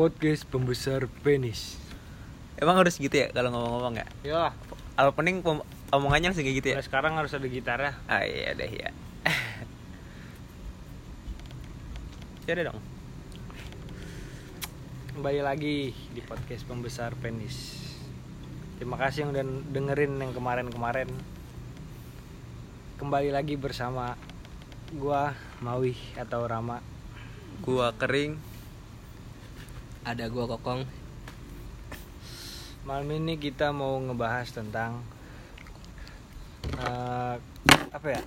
podcast pembesar penis. Emang harus gitu ya kalau ngomong-ngomong ya? Iyalah, Opening pem- omongannya langsung kayak gitu ya? mulai sekarang harus ada gitarnya. Ah iya deh ya. ya udah dong. Kembali lagi di podcast pembesar penis. Terima kasih yang udah dengerin yang kemarin-kemarin. Kembali lagi bersama gua Mawi atau Rama. Gua kering. Ada gua kokong Malam ini kita mau ngebahas tentang eh, apa ya?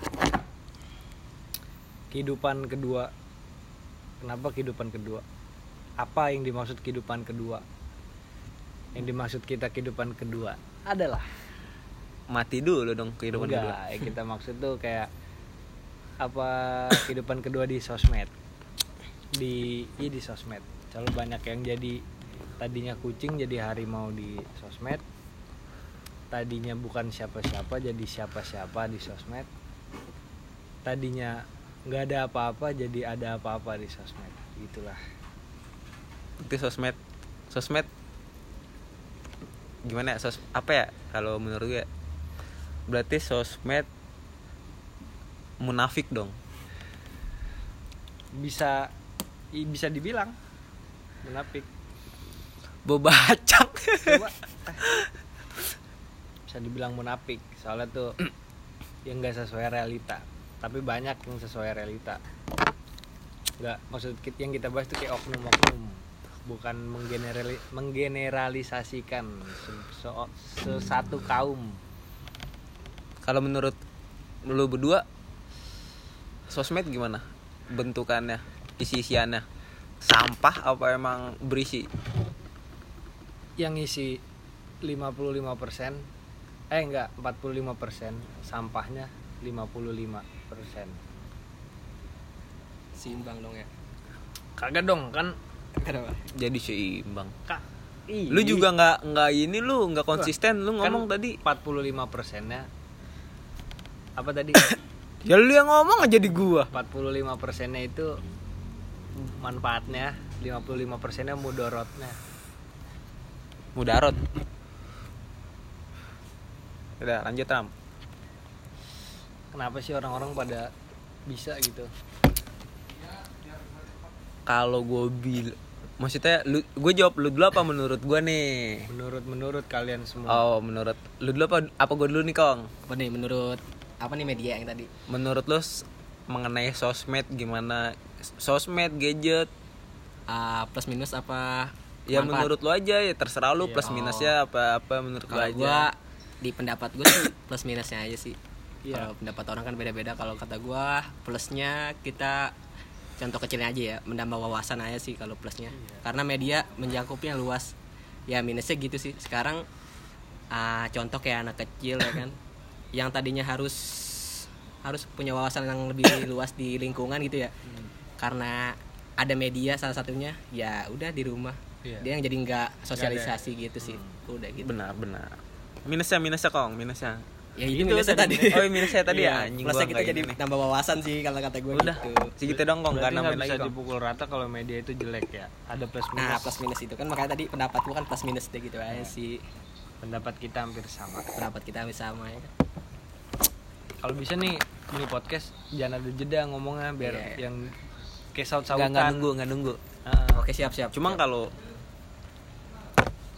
Kehidupan kedua. Kenapa kehidupan kedua? Apa yang dimaksud kehidupan kedua? Yang dimaksud kita kehidupan kedua adalah Mati dulu dong kehidupan enggak, kedua. yang kita maksud tuh kayak apa kehidupan kedua di sosmed. Di iya di sosmed. Selalu banyak yang jadi tadinya kucing jadi harimau di sosmed. Tadinya bukan siapa-siapa jadi siapa-siapa di sosmed. Tadinya nggak ada apa-apa jadi ada apa-apa di sosmed. Itulah. Itu sosmed. Sosmed gimana ya? Sos apa ya kalau menurut gue? ya? Berarti sosmed munafik dong. Bisa bisa dibilang munafik. Bebacak. coba bisa dibilang munafik soalnya tuh yang nggak sesuai realita. Tapi banyak yang sesuai realita. Nggak maksud kit- yang kita bahas tuh kayak oknum-oknum. Bukan menggenerali menggeneralisasikan se- se- sesatu kaum. Kalau menurut lu berdua sosmed gimana bentukannya isi-isiannya sampah apa emang berisi? Yang isi 55% eh enggak 45% sampahnya 55% seimbang dong ya? Kagak dong kan? Kenapa jadi seimbang. Kak lu juga nggak nggak ini lu nggak konsisten lu Kan ngomong tadi. 45 persennya apa tadi? Ya lu yang ngomong aja di gua. 45 persennya itu manfaatnya 55 persennya mudorotnya. Mudarot udah lanjut ram. Kenapa sih orang-orang pada bisa gitu? Kalau gue bil maksudnya lu gue jawab lu dulu apa menurut gua nih? Menurut menurut kalian semua. Oh menurut lu dulu apa apa gue dulu nih kong? Apa nih menurut apa nih media yang tadi? Menurut lu mengenai sosmed gimana sosmed gadget Ah, plus minus apa ya manfaat? menurut lu aja ya terserah lu Iya. plus minusnya apa apa menurut kalau aja gua di pendapat sih plus minusnya aja sih kalau pendapat orang kan beda-beda kalau kata gua plusnya kita contoh kecilnya aja ya menambah wawasan aja sih kalau plusnya Iya. karena media menjangkupnya luas ya minusnya gitu sih sekarang ah, contoh kayak anak kecil ya kan yang tadinya harus harus punya wawasan yang lebih luas di lingkungan gitu ya Hmm. Karena ada media salah satunya ya udah di rumah. Iya. dia yang jadi nggak sosialisasi gitu sih. Hmm. udah gitu. Benar benar. Minusnya minusnya kong minusnya. Ya itu Itu minusnya tadi. tadi. Oh minusnya tadi ya. Iya, anjing plusnya kita jadi ini nih. tambah wawasan sih kalau kata gue udah. gitu. segitu dong kong nggak nambahin lagi bisa kong. dipukul rata kalau media itu jelek ya? Ada plus minus. nah plus minus itu kan. Makanya tadi pendapat gue kan plus minus deh gitu aja sih. Pendapat kita hampir sama. Pendapat kita hampir sama ya kalau bisa nih ini podcast jangan ada jeda ngomongnya biar Iya. yang kayak saut nggak nggak sautan. nunggu nggak nunggu. Oke siap siap cuma kalau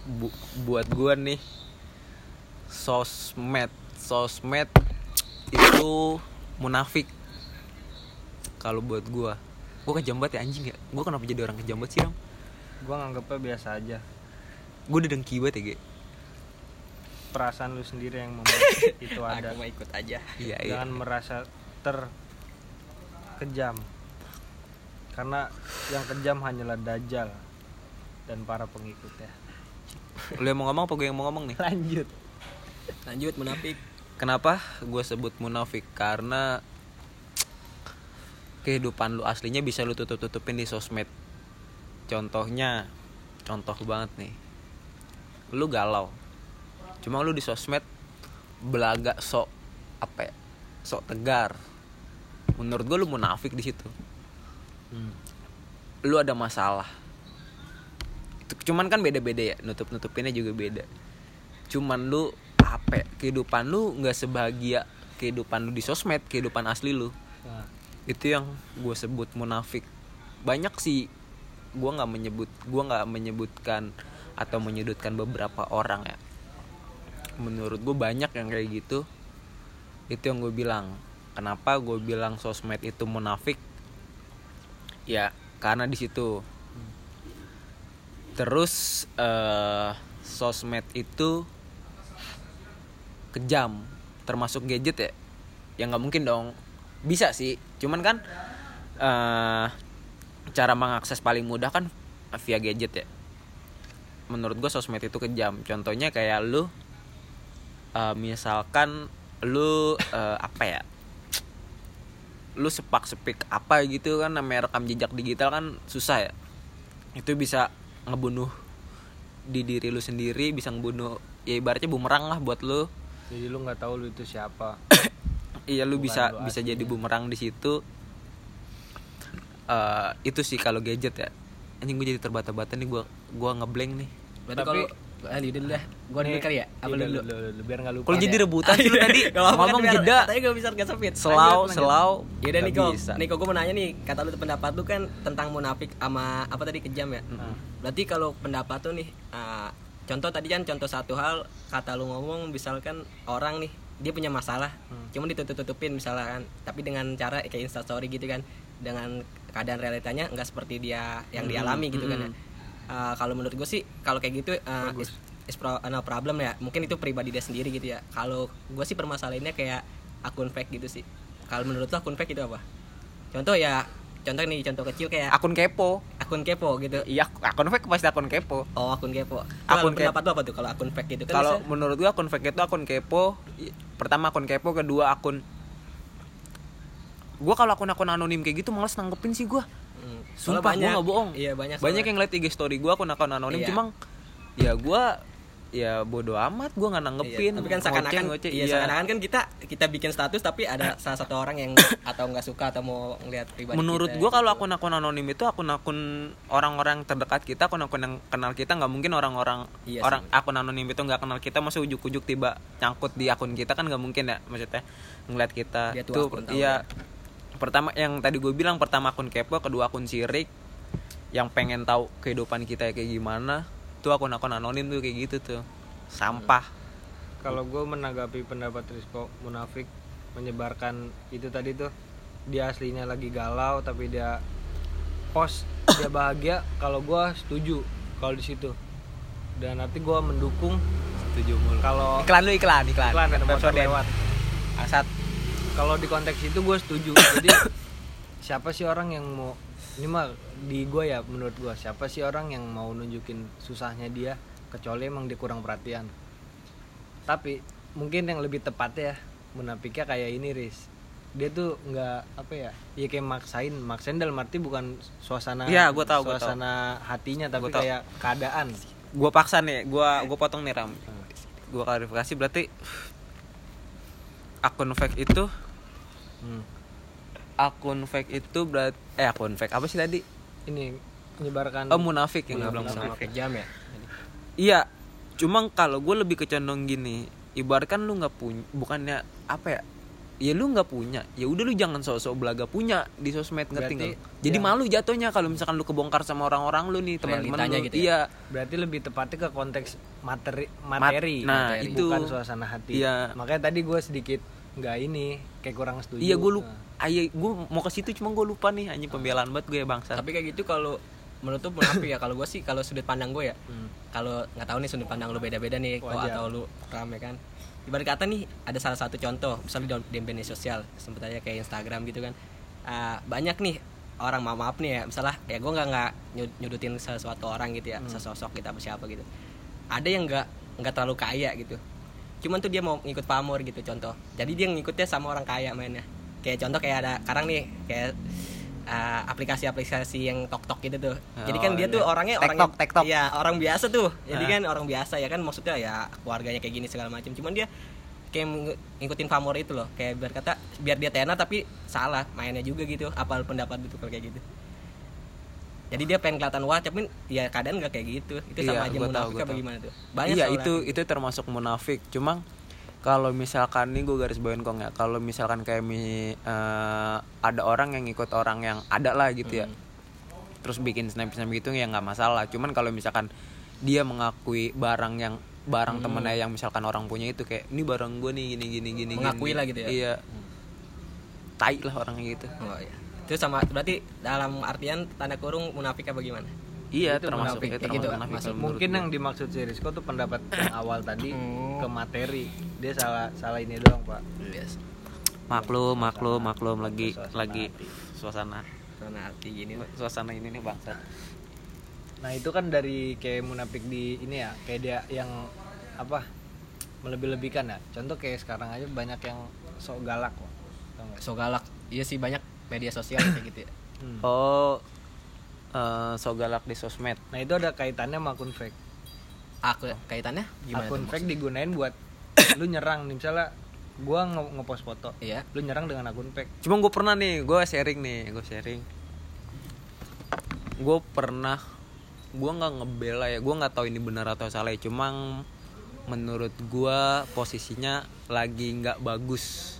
bu- buat gua nih sosmed sosmed itu munafik. Kalau buat gua. Gua kejam banget ya anjing ya? Gua kenapa jadi orang kejam banget sih ram gua nganggapnya biasa aja. Gua udah dengki banget ya Ge. perasaan lu sendiri yang membuat itu ada. Aku mau ikut aja. Iya iya. Jangan merasa terkejam karena yang kejam hanyalah dajjal dan para pengikutnya lu yang mau ngomong apa gue yang mau ngomong nih lanjut lanjut munafik Kenapa gue sebut munafik? Karena kehidupan lu aslinya bisa lu tutup-tutupin di sosmed. Contohnya, contoh banget nih. Lu galau. Cuma lu di sosmed belaga sok apa ya? Sok tegar. Menurut gue lu munafik di situ. Hmm. Lu ada masalah. cuman kan beda-beda ya nutup nutupinnya juga beda. Cuman lu apa ya, kehidupan lu nggak sebahagia kehidupan lu di sosmed kehidupan asli lu. Nah, itu yang gue sebut munafik. Banyak sih gue nggak menyebut gue nggak menyebutkan atau menyudutkan beberapa orang ya. Menurut gue banyak yang kayak gitu. Itu yang gue bilang kenapa gue bilang sosmed itu munafik ya karena di situ. Terus eh, sosmed itu kejam termasuk gadget ya. Ya nggak mungkin dong. Bisa sih cuman kan eh cara mengakses paling mudah kan via gadget ya. Menurut gue sosmed itu kejam. Contohnya kayak lu eh, misalkan lu eh, apa ya lu sepak sepik apa gitu kan namanya rekam jejak digital kan susah ya. Itu bisa ngebunuh di diri lu sendiri bisa ngebunuh ya ibaratnya bumerang lah buat lu. Jadi lu nggak tahu lu itu siapa. Iya lu Bukan bisa lu bisa aslinya. jadi bumerang di situ. Eh, itu sih kalau gadget ya. Anjing gue jadi terbata-bata nih gua gua ngeblank nih. Berarti Tapi- kalau ah, lu dulu dah. Gua dulu Nih, kali ya? Apa iya, lu dulu lu- lu- lu, biar nggak lupa kalau jadi rebutan sih lu tadi ngomong jeda. katanya gak bisa gak sempit. Selau selau. Yaudah nggak Niko. Niko gue mau nanya nih, kata lu pendapat lu kan tentang munafik sama apa tadi kejam ya. Berarti kalau pendapat tuh nih, ah, contoh tadi kan contoh satu hal kata lu ngomong misalkan orang nih dia punya masalah, cuma ditutup-tutupin misalkan, tapi dengan cara kayak Insta Story gitu kan, dengan keadaan realitanya nggak seperti dia yang dialami gitu kan ya. Ah, kalau menurut gue sih kalau kayak gitu ah, is, is pro- no problem ya, mungkin itu pribadi dia sendiri gitu ya. Kalau gue sih permasalahannya kayak akun fake gitu sih. Kalau menurut lo akun fake itu apa? Contoh ya, contoh nih contoh kecil kayak akun kepo akun kepo gitu. iya akun fake pasti akun kepo Oh akun kepo. Akun Akun pendapat lo apa tuh kalau akun fake gitu kan? kalau menurut gua akun fake itu akun kepo pertama akun kepo kedua akun gua kalau akun-akun anonim kayak gitu malas nanggepin sih gua. Hmm, sumpah gua nggak bohong? Iya banyak. banyak soalnya. yang ngeliat IG story gua akun-akun anonim. Iya. cuma ya gua ya bodoh amat gua nggak Iya, nanggepin tapi kan seakan-akan ngoceh, iya, seakan-akan kan kita kita bikin status tapi ada salah satu orang yang atau nggak suka atau mau ngeliat pribadi menurut kita, gua kalau gitu. akun-akun anonim itu akun-akun orang-orang terdekat kita akun-akun yang kenal kita nggak mungkin orang-orang Iya sih, orang akun anonim itu nggak kenal kita. Masa ujuk-ujuk tiba nyangkut di akun kita kan nggak mungkin ya maksudnya ngeliat kita. Dia tuh Tuh, akun tahu iya pertama yang tadi gue bilang pertama akun kepo kedua akun sirik. Yang pengen tahu kehidupan kita kayak gimana tuh akun-akun anonim tuh kayak gitu tuh. Sampah. Kalau gue menanggapi pendapat Rizko munafik menyebarkan itu tadi tuh dia aslinya lagi galau tapi dia post dia bahagia kalau gue setuju kalau di situ. Dan nanti gue mendukung setuju mulu kalau iklan lu iklan iklan. Iklan ada motor Pepsodent. lewat. Angsat kalau di konteks itu gue setuju. Jadi siapa sih orang yang mau ini mah di gue ya menurut gue siapa sih orang yang mau nunjukin susahnya dia kecuali emang dia kurang perhatian. Tapi mungkin yang lebih tepat ya munafiknya kayak ini Riz. Dia tuh nggak apa ya ya kayak maksain. Maksain dalam arti bukan suasana Iya, gua tahu, gua tahu. suasana hatinya tapi Gua tahu. kayak keadaan. Gua paksa nih gua gua potong nih ram. Gua klarifikasi berarti akun fake itu Hmm. akun fake itu berarti eh akun fake apa sih tadi ini menyebarkan oh munafik yang bilang sama munafik kejam ya. iya cuma kalau gue lebih kecondong gini ibaratkan lu nggak punya bukannya apa ya ya lu nggak punya ya udah lu jangan sok-sok belaga punya di sosmed ngerti nggak jadi ya. malu jatuhnya kalau misalkan lu kebongkar sama orang-orang lu nih teman-teman lu gitu ya? iya berarti lebih tepatnya ke konteks materi materi nah, materi, itu. bukan suasana hati Iya. makanya tadi gue sedikit nggak ini kayak kurang setuju. Iya gue lupa Nah, ayo gue mau ke situ cuma gue lupa nih anjing pembelaan banget gue ya bangsa. Tapi kayak gitu kalau menurut tuh munafik ya. Kalau gue sih kalau sudut pandang gue ya hmm. kalau nggak tahu nih sudut pandang lu beda-beda nih kok atau lu rame kan? Ibarat kata nih ada salah satu contoh misalnya di, di media sosial sebut aja kayak Instagram gitu kan. Ah, banyak nih orang maaf maaf nih ya misalnya ya gue nggak nggak nyud- nyudutin sesuatu orang gitu ya sesosok kita apa siapa gitu. Ada yang nggak nggak terlalu kaya gitu cuman tuh dia mau ngikut pamor gitu contoh. Jadi dia ngikutnya sama orang kaya mainnya. Kayak contoh kayak ada sekarang nih kayak ah, aplikasi-aplikasi yang tok tok gitu tuh. Jadi kan Oh, dia tuh iya. orangnya orang TikTok. iya orang biasa tuh. Jadi Ah. kan orang biasa ya kan maksudnya ya keluarganya kayak gini segala macam cuman dia kayak ng- ngikutin pamor itu loh. Kayak biar kata biar dia tenar tapi salah mainnya juga gitu. Apa pendapat itu kalau kayak gitu jadi dia pengen kelihatan wah tapi ya keadaan nggak kayak gitu. Itu Iya, sama aja tahu, munafik gua apa tahu. gimana tuh? Banyak iya itu itu termasuk munafik. Cuma kalau misalkan nih gue garis bawain kong ya kalau misalkan kayak mi eh, ada orang yang ikut orang yang ada lah gitu ya. Terus bikin snap snap gitu ya nggak masalah. Cuman kalau misalkan dia mengakui barang yang barang temennya yang misalkan orang punya itu kayak ini barang gue nih gini gini gini Mengakui gini." lah gitu ya? iya. Tai lah orangnya gitu. Oh iya itu sama berarti dalam artian tanda kurung munafik apa gimana? Iya Itu termasuk. munafik, itu kayak termasuk gitu, munafik masuk. mungkin yang dimaksud si Rizko tuh pendapat yang awal tadi ke materi. Dia salah salah ini doang pak. Yes. Maklum maklum maklum lagi Suasana lagi hati. suasana. Karena arti gini. Suasana ini nih bangsa nah itu kan dari kayak munafik di ini ya kayak dia yang apa melebih-lebihkan ya. Contoh kayak sekarang aja banyak yang sok galak kok tau nggak? so galak. Iya sih banyak media sosial kayak gitu ya Hmm. Oh, eh, so galak di sosmed. nah itu ada kaitannya sama akun fake aku kaitannya gimana akun fake digunain buat lu nyerang nih misalnya gua nge- ngepost foto iya lu nyerang dengan akun fake Cuma gue pernah nih, gue sharing nih, gue sharing. Gue pernah, gue nggak ngebela ya, gue nggak tahu ini benar atau salah. ya. Cuma menurut gue posisinya lagi nggak bagus.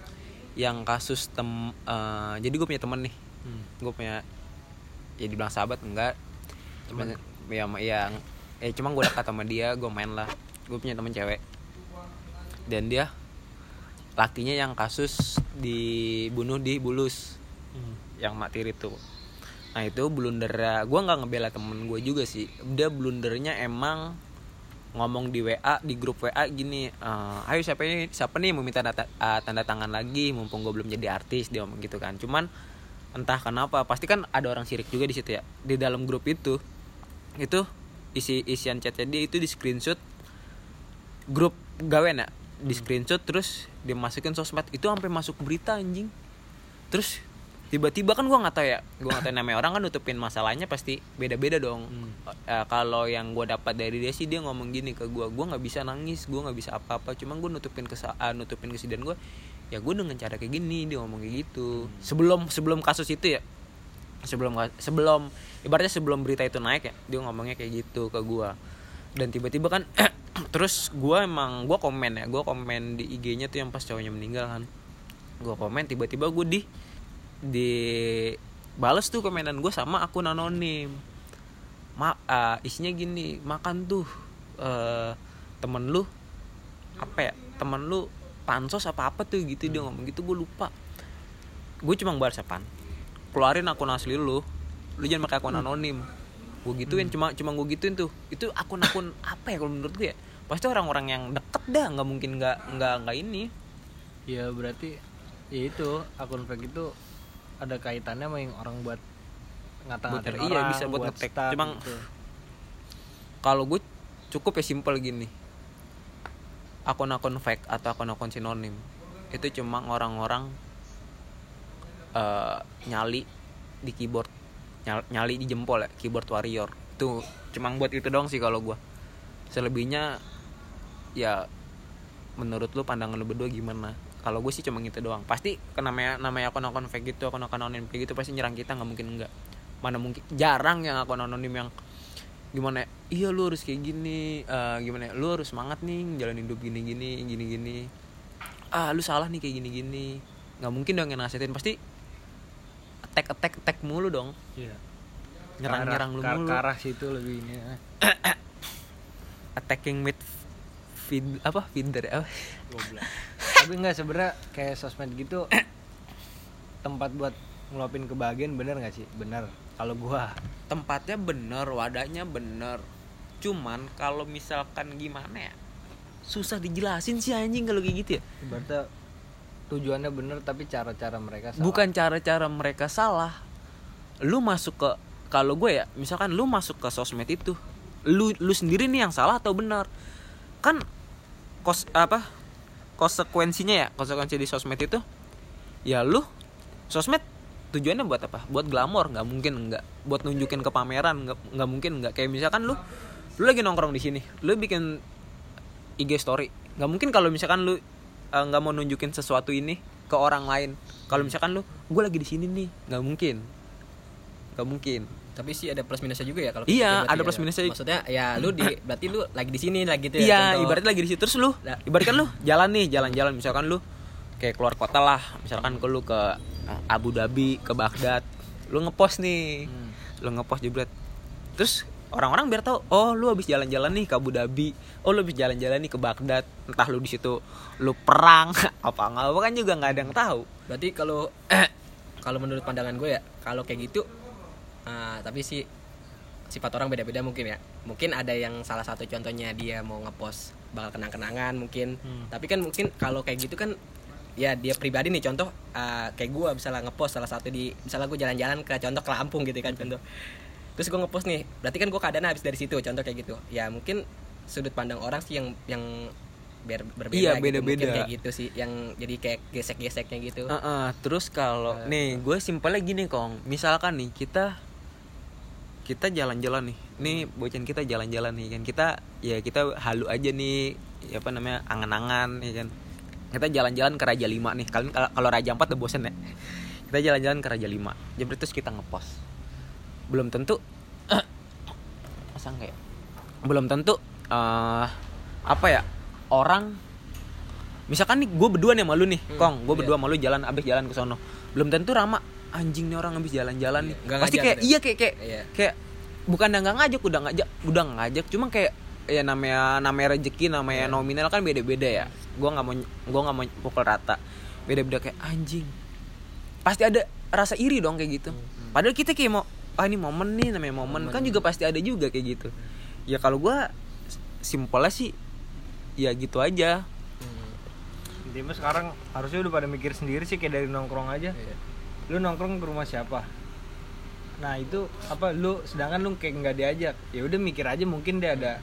Yang kasus tem, eh, jadi gue punya temen nih, Hmm. gue punya, ya dibilang sahabat enggak, cuman ya yang, eh cuma gue dekat sama dia, gue main lah. Gue punya temen cewek, dan dia lakinya yang kasus dibunuh di Bulus. Yang mak tiri tuh. Nah itu blunder gue nggak ngebela temen gue juga sih. Dia blundernya emang ngomong di WA di grup WA gini "Eh, ayo siapa ini siapa nih mau minta data, eh, tanda tangan lagi mumpung gue belum jadi artis dia ngomong gitu kan. Cuman entah kenapa pasti kan ada orang sirik juga di situ ya. Di dalam grup itu itu isi isian chatnya dia itu di screenshot grup gawen ya di screenshot terus dimasukin sosmed. Itu sampai masuk berita anjing. Terus tiba-tiba kan gua nggak tahu ya gua nggak tahu namanya orang kan nutupin masalahnya pasti beda-beda dong. Eh, kalau yang gua dapat dari dia sih dia ngomong gini ke gua gua nggak bisa nangis gua nggak bisa apa-apa. Cuma gua nutupin kesa ah, nutupin kesedihan gua ya gua dengan cara kayak gini dia ngomong kayak gitu. Sebelum sebelum kasus itu ya sebelum sebelum ibaratnya sebelum berita itu naik ya dia ngomongnya kayak gitu ke gua. Dan tiba-tiba kan terus gua emang gua komen ya gua komen di IG-nya tuh yang pas cowoknya meninggal kan. Gua komen tiba-tiba gua di di bales tuh komenan gue sama akun anonim. Ma ah, isinya gini makan tuh eh, temen lu apa ya? Temen lu pansos apa apa tuh gitu dia ngomong gitu gue lupa. Gue cuma balas apaan? Keluarin akun asli lu lu jangan pakai akun anonim. Gue gituin cuma cuma gue gituin tuh. Itu akun-akun apa ya kalau menurut gue ya? Pasti orang-orang yang deket dah nggak mungkin nggak nggak nggak ini. Ya berarti ya itu akun fake itu ada kaitannya sama yang orang buat ngata-ngatain Buat- iya, bisa buat nge-tag. stuff Cuma- gitu. kalau gue cukup ya simple gini akun-akun fake atau akun-akun sinonim itu cuma orang-orang eh, nyali di keyboard Nyal- nyali di jempol ya keyboard warrior itu cuma buat itu dong sih kalau gue selebihnya ya menurut lu pandangan lu berdua gimana kalau gue sih cuma gitu doang. Pasti namanya namanya akun-akun fake gitu akun-akun anonim kayak gitu pasti nyerang kita nggak mungkin enggak mana mungkin jarang yang akun anonim yang gimana ya, iya lu harus kayak gini eh, gimana ya, lu harus semangat nih jalanin hidup gini gini gini gini ah lu salah nih kayak gini gini nggak mungkin dong yang nasihatin pasti attack attack attack mulu dong. Iya. nyerang nyerang lu mulu ke arah situ lebih ini eh. attacking mid feed apa feeder apa? Goblok. tapi nggak sebenarnya kayak sosmed gitu tempat buat ngeluapin kebahagiaan bener nggak sih? Bener kalau gua. Tempatnya bener wadahnya bener. Cuman kalau misalkan gimana ya susah dijelasin sih anjing kalau kayak gitu ya. Ibaratnya tujuannya bener tapi cara-cara mereka salah. bukan cara-cara mereka salah. Lu masuk ke kalau gue ya misalkan lu masuk ke sosmed itu lu lu sendiri nih yang salah atau benar kan kos apa konsekuensinya ya konsekuensi di sosmed itu ya lu sosmed tujuannya buat apa? Buat glamor nggak mungkin nggak buat nunjukin ke pameran nggak nggak mungkin nggak. Kayak misalkan lu lu lagi nongkrong di sini lu bikin IG story nggak mungkin kalau misalkan lu eh, nggak mau nunjukin sesuatu ini ke orang lain. Kalau misalkan lu gue lagi di sini nih nggak mungkin nggak mungkin. Tapi sih ada plus minusnya juga ya kalau Iya, ada ya. plus minusnya. Maksudnya ya lu di berarti lu lagi di sini lagi gitu ya. iya contoh. ibaratnya lagi di situ terus lu ibaratkan lu jalan nih jalan-jalan. Misalkan lu kayak keluar kota lah. Misalkan ke lu ke eh, Abu Dhabi ke Baghdad. Lu ngepost nih. Hmm. lu ngepost jebret. Terus orang-orang biar tahu oh lu habis jalan-jalan nih ke Abu Dhabi. Oh lu habis jalan-jalan nih ke Baghdad. Entah lu di situ lu perang. Apa nggak apa kan juga nggak ada yang tahu. Berarti kalau kalau menurut pandangan gue ya, kalau kayak gitu ah, tapi sih sifat orang beda-beda mungkin ya. Mungkin ada yang salah satu contohnya dia mau ngepost bakal kenang-kenangan mungkin. Hmm. Tapi kan mungkin kalau kayak gitu kan ya dia pribadi nih contoh ah, kayak gue misalnya ngepost salah satu di misalnya gue jalan-jalan ke contoh ke Lampung gitu kan contoh terus gue ngepost nih berarti kan gue keadaan habis dari situ contoh kayak gitu ya mungkin sudut pandang orang sih yang yang biar berbeda Iya, gitu. Mungkin beda-beda. kayak gitu sih yang jadi kayak gesek-geseknya gitu Heeh, terus kalau Eh. nih gue simpelnya gini kong misalkan nih kita kita jalan-jalan nih. Nih bocan kita jalan-jalan nih kan. Kita ya kita halu aja nih ya apa namanya angan-angan ya kan. Kita jalan-jalan ke Raja Lima nih. Kalian kalau Raja Empat udah bosen ya. Kita jalan-jalan ke Raja Lima. Jebret terus kita ngepost. Belum tentu masa enggak ya? belum tentu eh apa ya orang misalkan nih gue berdua nih sama lu nih Hmm, kong. Gue iya. berdua sama lu jalan abis jalan ke sono. Belum tentu rama anjing nih orang abis jalan-jalan nih. Nggak pasti kayak iya kayak kayak Iya. kayak bukan nggak ngajak udah ngajak udah ngajak. Cuma kayak ya namanya namanya rezeki namanya Iya. nominal kan beda-beda ya. Gue nggak mau gue nggak mau pukul rata. Beda-beda kayak anjing. Pasti ada rasa iri dong kayak gitu. Padahal kita kayak mau ah ini momen nih namanya momen, Momen. kan juga pasti ada juga kayak gitu. Ya kalau gue simpelnya sih ya gitu aja. Hmm. intinya sekarang harusnya udah pada mikir sendiri sih kayak dari nongkrong aja. Iya. Lu nongkrong ke rumah siapa? Nah itu apa lu sedangkan lu kayak nggak diajak ya udah mikir aja mungkin dia ada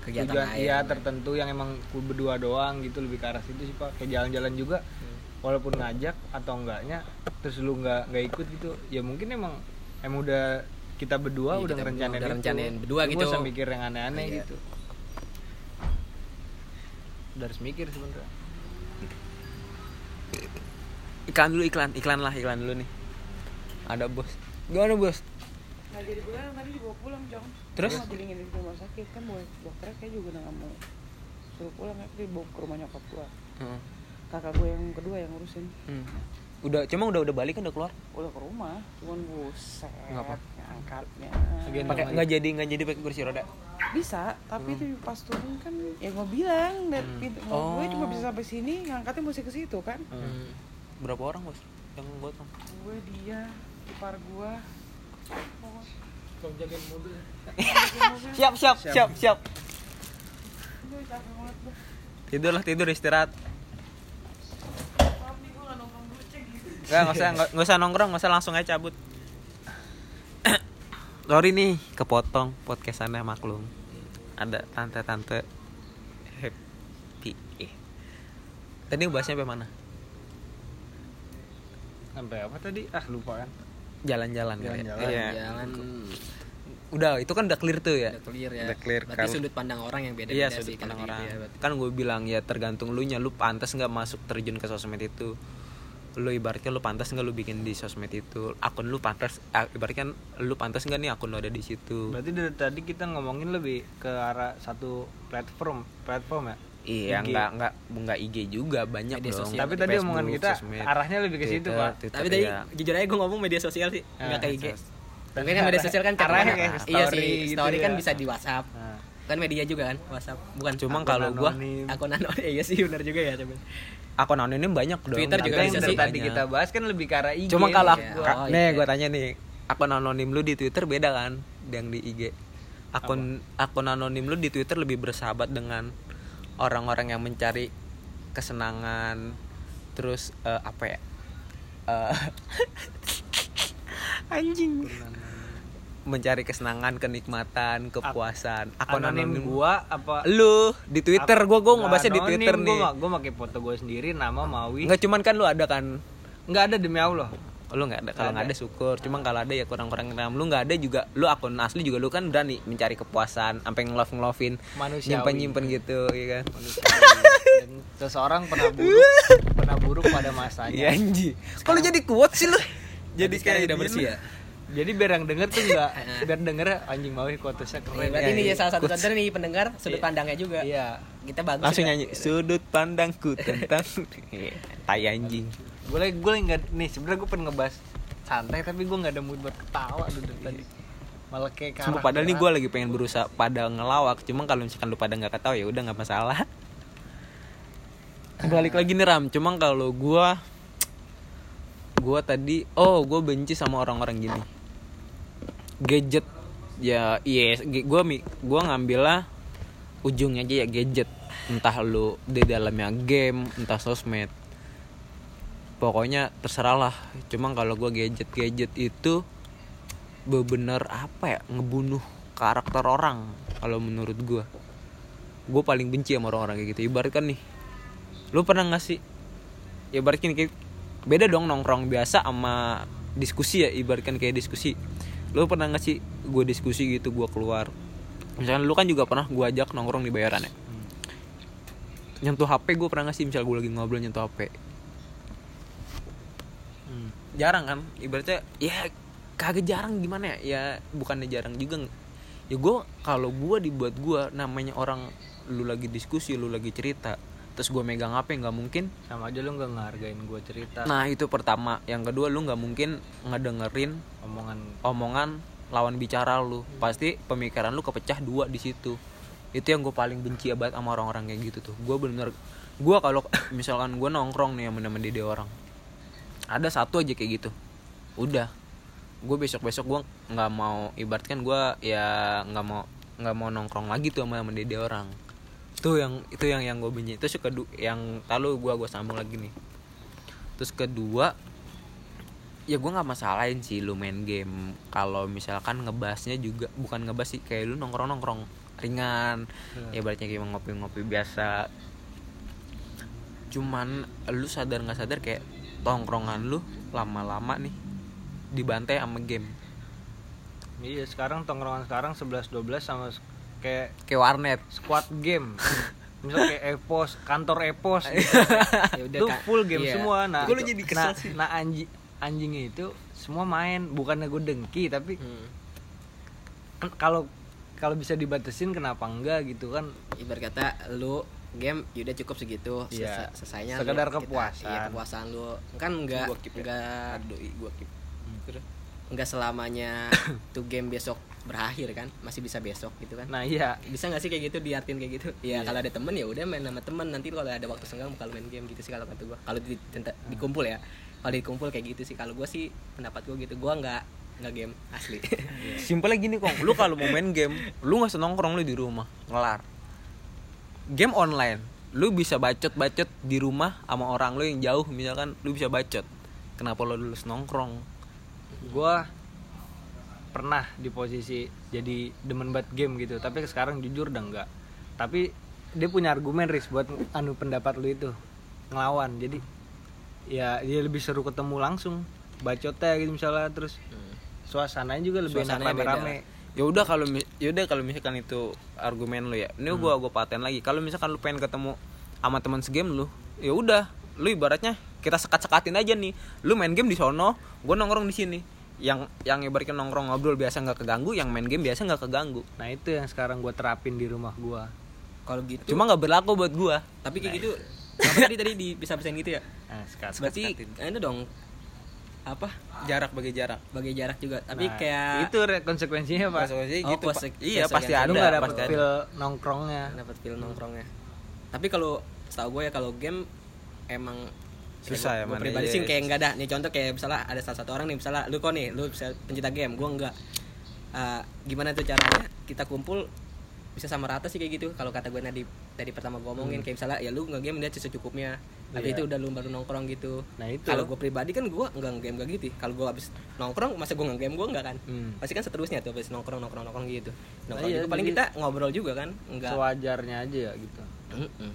kegiatan tujuan iya tertentu yang emang ku- berdua doang gitu lebih ke arah situ sih pak. Kayak jalan-jalan juga walaupun ngajak atau enggaknya terus lu nggak nggak ikut gitu ya mungkin emang emang udah kita berdua Iya, udah ngerencanain berdua udah rencanain berdua Lu gitu. usah mikir yang aneh-aneh Iya. gitu. Udah harus mikir sebenarnya iklan dulu iklan. Iklan lah iklan dulu nih. Ada bos. Gimana bos. Nah jadi pulang tadi dibawa pulang Jong. Terus? Mau dilingin di rumah sakit. Kan bawa dokternya kayak juga udah gak mau Suruh pulang ya. Dibawa ke rumah nyokap gua. Heeh. Kakak gue yang kedua yang ngurusin. Hmm. udah cuma udah udah balik kan udah keluar? Udah ke rumah. Cuman buset Nggak apa. Angkatnya pakai nggak jadi nggak jadi pakai kursi roda? Bisa tapi itu pas turun kan Ya gue bilang dari Hmm. pintu Oh. Gue cuma bisa sampai sini ngangkatnya mesti ke situ kan. Hmm. Berapa orang bos? Yang gotong? Gue dia ipar gua. Tolong jagain mobil siap siap siap siap. Gue gua. Tidur lah tidur istirahat. Gue gak nggak usah nggak nggak usah nongkrong nggak usah langsung aja cabut. Sorry nih kepotong podcastannya maklum. Ada tante-tante happy. Eh. tadi bahasnya sampai mana sampai apa tadi ah lupa kan jalan-jalan ya? Jalan-jalan. Iya. Jangan udah itu kan udah clear tuh ya udah clear ya. Udah clear, Berarti kan. sudut pandang orang yang beda-beda Iya sih sudut pandang kalau orang. gitu ya, kan gue bilang ya tergantung lu nya lu pantas nggak masuk terjun ke sosmed itu. Lu ibaratnya lu pantas nggak lu bikin di sosmed itu. Akun lu pantas ibaratnya lu pantas nggak nih akun lu ada di situ. berarti dari tadi kita ngomongin lebih ke arah satu platform platform ya Iya IG. nggak nggak nggak IG juga banyak Media dong. sosial. tapi tadi Facebook, omongan kita sosmed, arahnya lebih ke situ Twitter, pak Twitter, Tapi tadi ya. jujur aja gue ngomong media sosial sih, Ah, nggak ke IG. Mungkin kan media sosial kan Arahnya karena- kayak iya story sih, gitu story kan ya. bisa di WhatsApp. Nah, Kan media juga kan, WhatsApp. Bukan Cuma kalau gua anonim. akun anonim. Iya sih benar juga ya, coba. akun anonim banyak dong. Twitter juga yang bisa sih. tadi kita bahas kan lebih ke arah IG Cuma kalau Iya. Oh, nih iya. gue tanya nih, akun anonim lu di Twitter beda kan yang di IG. Akun akun anonim lu di Twitter lebih bersahabat dengan orang-orang yang mencari kesenangan, terus eh, apa ya? Eh, anjing. Mencari kesenangan, kenikmatan, kepuasan. Akun anonim anonim gua apa lu di Twitter gua gua Nggak ngebahasnya di Twitter gua nih. nggak- gua pakai foto gue sendiri nama Mawi Enggak cuman kan lu ada kan nggak ada demi Allah lu nggak ada kalau Nggak nggak ada. syukur. Cuma kalau ada ya kurang-kurang dalam lu nggak ada juga lu akun asli juga lu kan berani mencari kepuasan sampai ngelove Manusiawi. nyimpen nyimpen gitu ya kan? Dan seseorang pernah buruk pernah buruk pada masanya. Iya anji. Kalau jadi kuat sih lu? Jadi Jadi sekarang kayak udah bersih ya. jadi biar yang denger tuh enggak biar denger anjing mau quotesnya keren. Iya, berarti Iya, ini iya. ya salah satu contoh nih pendengar sudut Iya. pandangnya juga. Iya. Kita bagus langsung nyanyi sudut pandangku tentang tai anjing gue lagi gue nggak nih sebenarnya gue pengen ngebahas santai tapi gue nggak ada mood buat ketawa dulu dari tadi. Malah kayak Sumpah padahal nih gue lagi pengen berusaha pada ngelawak cuma kalau misalkan lu pada nggak ketawa ya udah nggak masalah. Balik lagi nih ram. Cuma kalau gue gue tadi oh gue benci sama orang-orang gini. Gadget. Ya yes gue mi gue ngambilnya ujungnya aja ya gadget. Entah lu di dalamnya game entah sosmed pokoknya terserah lah cuma kalau gue gadget gadget itu bener apa ya ngebunuh karakter orang kalau menurut gue gue paling benci sama orang-orang kayak gitu. Ibaratkan nih lu pernah nggak sih ya ibaratkan kayak beda dong nongkrong biasa sama diskusi ya ibaratkan kayak diskusi. Lu pernah nggak sih gue diskusi gitu gue keluar. Misalkan lu kan juga pernah gue ajak nongkrong di bayaran ya. Nyentuh HP gue pernah nggak sih misal gue lagi ngobrol nyentuh HP Hmm. Jarang kan. Ibaratnya ya kagak jarang gimana ya? Ya bukannya jarang juga ya gue kalau gue dibuat gue namanya orang lu lagi diskusi lu lagi cerita terus gue megang HP nggak mungkin. Sama aja lu nggak ngehargain gue cerita. Nah itu pertama. Yang kedua lu nggak mungkin ngedengerin omongan. omongan lawan bicara lu. Pasti pemikiran lu kepecah dua di situ. Itu yang gue paling benci banget sama orang-orang kayak gitu tuh. Gue bener gue kalau misalkan gue nongkrong nih sama temen dia orang ada satu aja kayak gitu. Udah. Gue besok besok gue nggak mau ibaratkan gue ya nggak mau nggak mau nongkrong lagi tuh sama temen dia orang. Itu yang itu yang yang gue benci. Terus kedua yang lalu gue gue sambung lagi nih. Terus kedua ya gue nggak masalahin sih lu main game. Kalau misalkan ngebahasnya juga bukan ngebahas sih kayak lu nongkrong nongkrong ringan. Ya ibaratnya kayak ngopi ngopi biasa. Cuman lu sadar nggak sadar kayak tongkrongan lu lama-lama nih dibantai sama game iya sekarang tongkrongan sekarang 11 12 sama kayak kayak warnet squad game misal kayak epos kantor epos gitu. Ya udah, Kak. full game Iya. semua nah lu jadi kesel nah, sih? nah anji anjingnya itu semua main bukannya gue dengki tapi Hmm. kalau kalau bisa dibatasin kenapa enggak gitu kan ibarat kata lu game yaudah cukup segitu. Iya. Selesai- selesainya Sekedar lu- kita- kepuasan. iya kepuasan. lu kan enggak Gua keep ya. enggak doi gua keep. Terus? enggak selamanya tuh game besok berakhir kan? Masih bisa besok gitu kan? Nah iya. Bisa nggak sih kayak gitu diartin kayak gitu? Ya kalau ada temen ya udah main sama temen. Nanti kalau ada waktu senggang bakal main game gitu sih kalau kata gua. Kalau di, tenta- dikumpul ya. Kalau dikumpul kayak gitu sih. Kalau gua sih pendapat gua gitu. Gua nggak nggak game asli. Simpelnya gini kong. Lu kalau mau main game lu nggak usah nongkrong lu di rumah. Ngelar game online lu bisa bacot bacot di rumah sama orang lu yang jauh misalkan lu bisa bacot. Kenapa lu lulus nongkrong? Gue pernah di posisi jadi demen banget game gitu tapi sekarang jujur udah enggak tapi dia punya argumen Riz buat anu pendapat lu itu ngelawan. Jadi ya dia lebih seru ketemu langsung bacotnya gitu misalnya terus suasananya juga lebih Suasananya rame-rame ya udah kalau ya udah kalau misalkan itu argumen lu ya ini gua gua paten lagi. Kalau misalkan lu pengen ketemu sama teman segame lu ya udah lu ibaratnya kita sekat-sekatin aja nih. Lu main game di sono gua nongkrong di sini. Yang yang ibaratnya nongkrong ngobrol biasa nggak keganggu yang main game biasa nggak keganggu. Nah itu yang sekarang gue terapin di rumah gue kalau gitu cuma nggak berlaku buat gua. Tapi kayak gitu apa tadi tadi di bisa bisain gitu ya? Nah, sekat berarti itu dong apa? Jarak bagi jarak. Bagi jarak juga tapi Nah, kayak itu konsekuensinya pak. Konsekuensinya Oh, gitu, Pak. konsek- iya konsekuensi. pasti ada nggak ada. feel nongkrongnya. Dapat feel nongkrongnya. Tapi kalau setahu gue ya kalau game emang Susah ya, gue man. pribadi Iya, sih iya, kayak enggak ada nih contoh kayak misalnya ada salah satu orang nih misalnya lu kok nih lu bisa pencinta game? Gue enggak Eh, gimana tuh caranya kita kumpul bisa sama rata sih kayak gitu. Kalau kata gue tadi tadi pertama gue omongin kayak misalnya ya lu nge game dia secukupnya tapi Iya. itu udah lu baru nongkrong gitu. Nah, itu. kalau gue pribadi kan gue enggak nge game gak gitu. Kalau gue habis nongkrong masa gue nge game gue enggak kan? Hmm. pasti kan seterusnya tuh habis nongkrong nongkrong nongkrong gitu. Nongkrong iya, juga. Paling jadi- kita ngobrol juga kan? Enggak sewajarnya aja ya gitu. Mm-mm.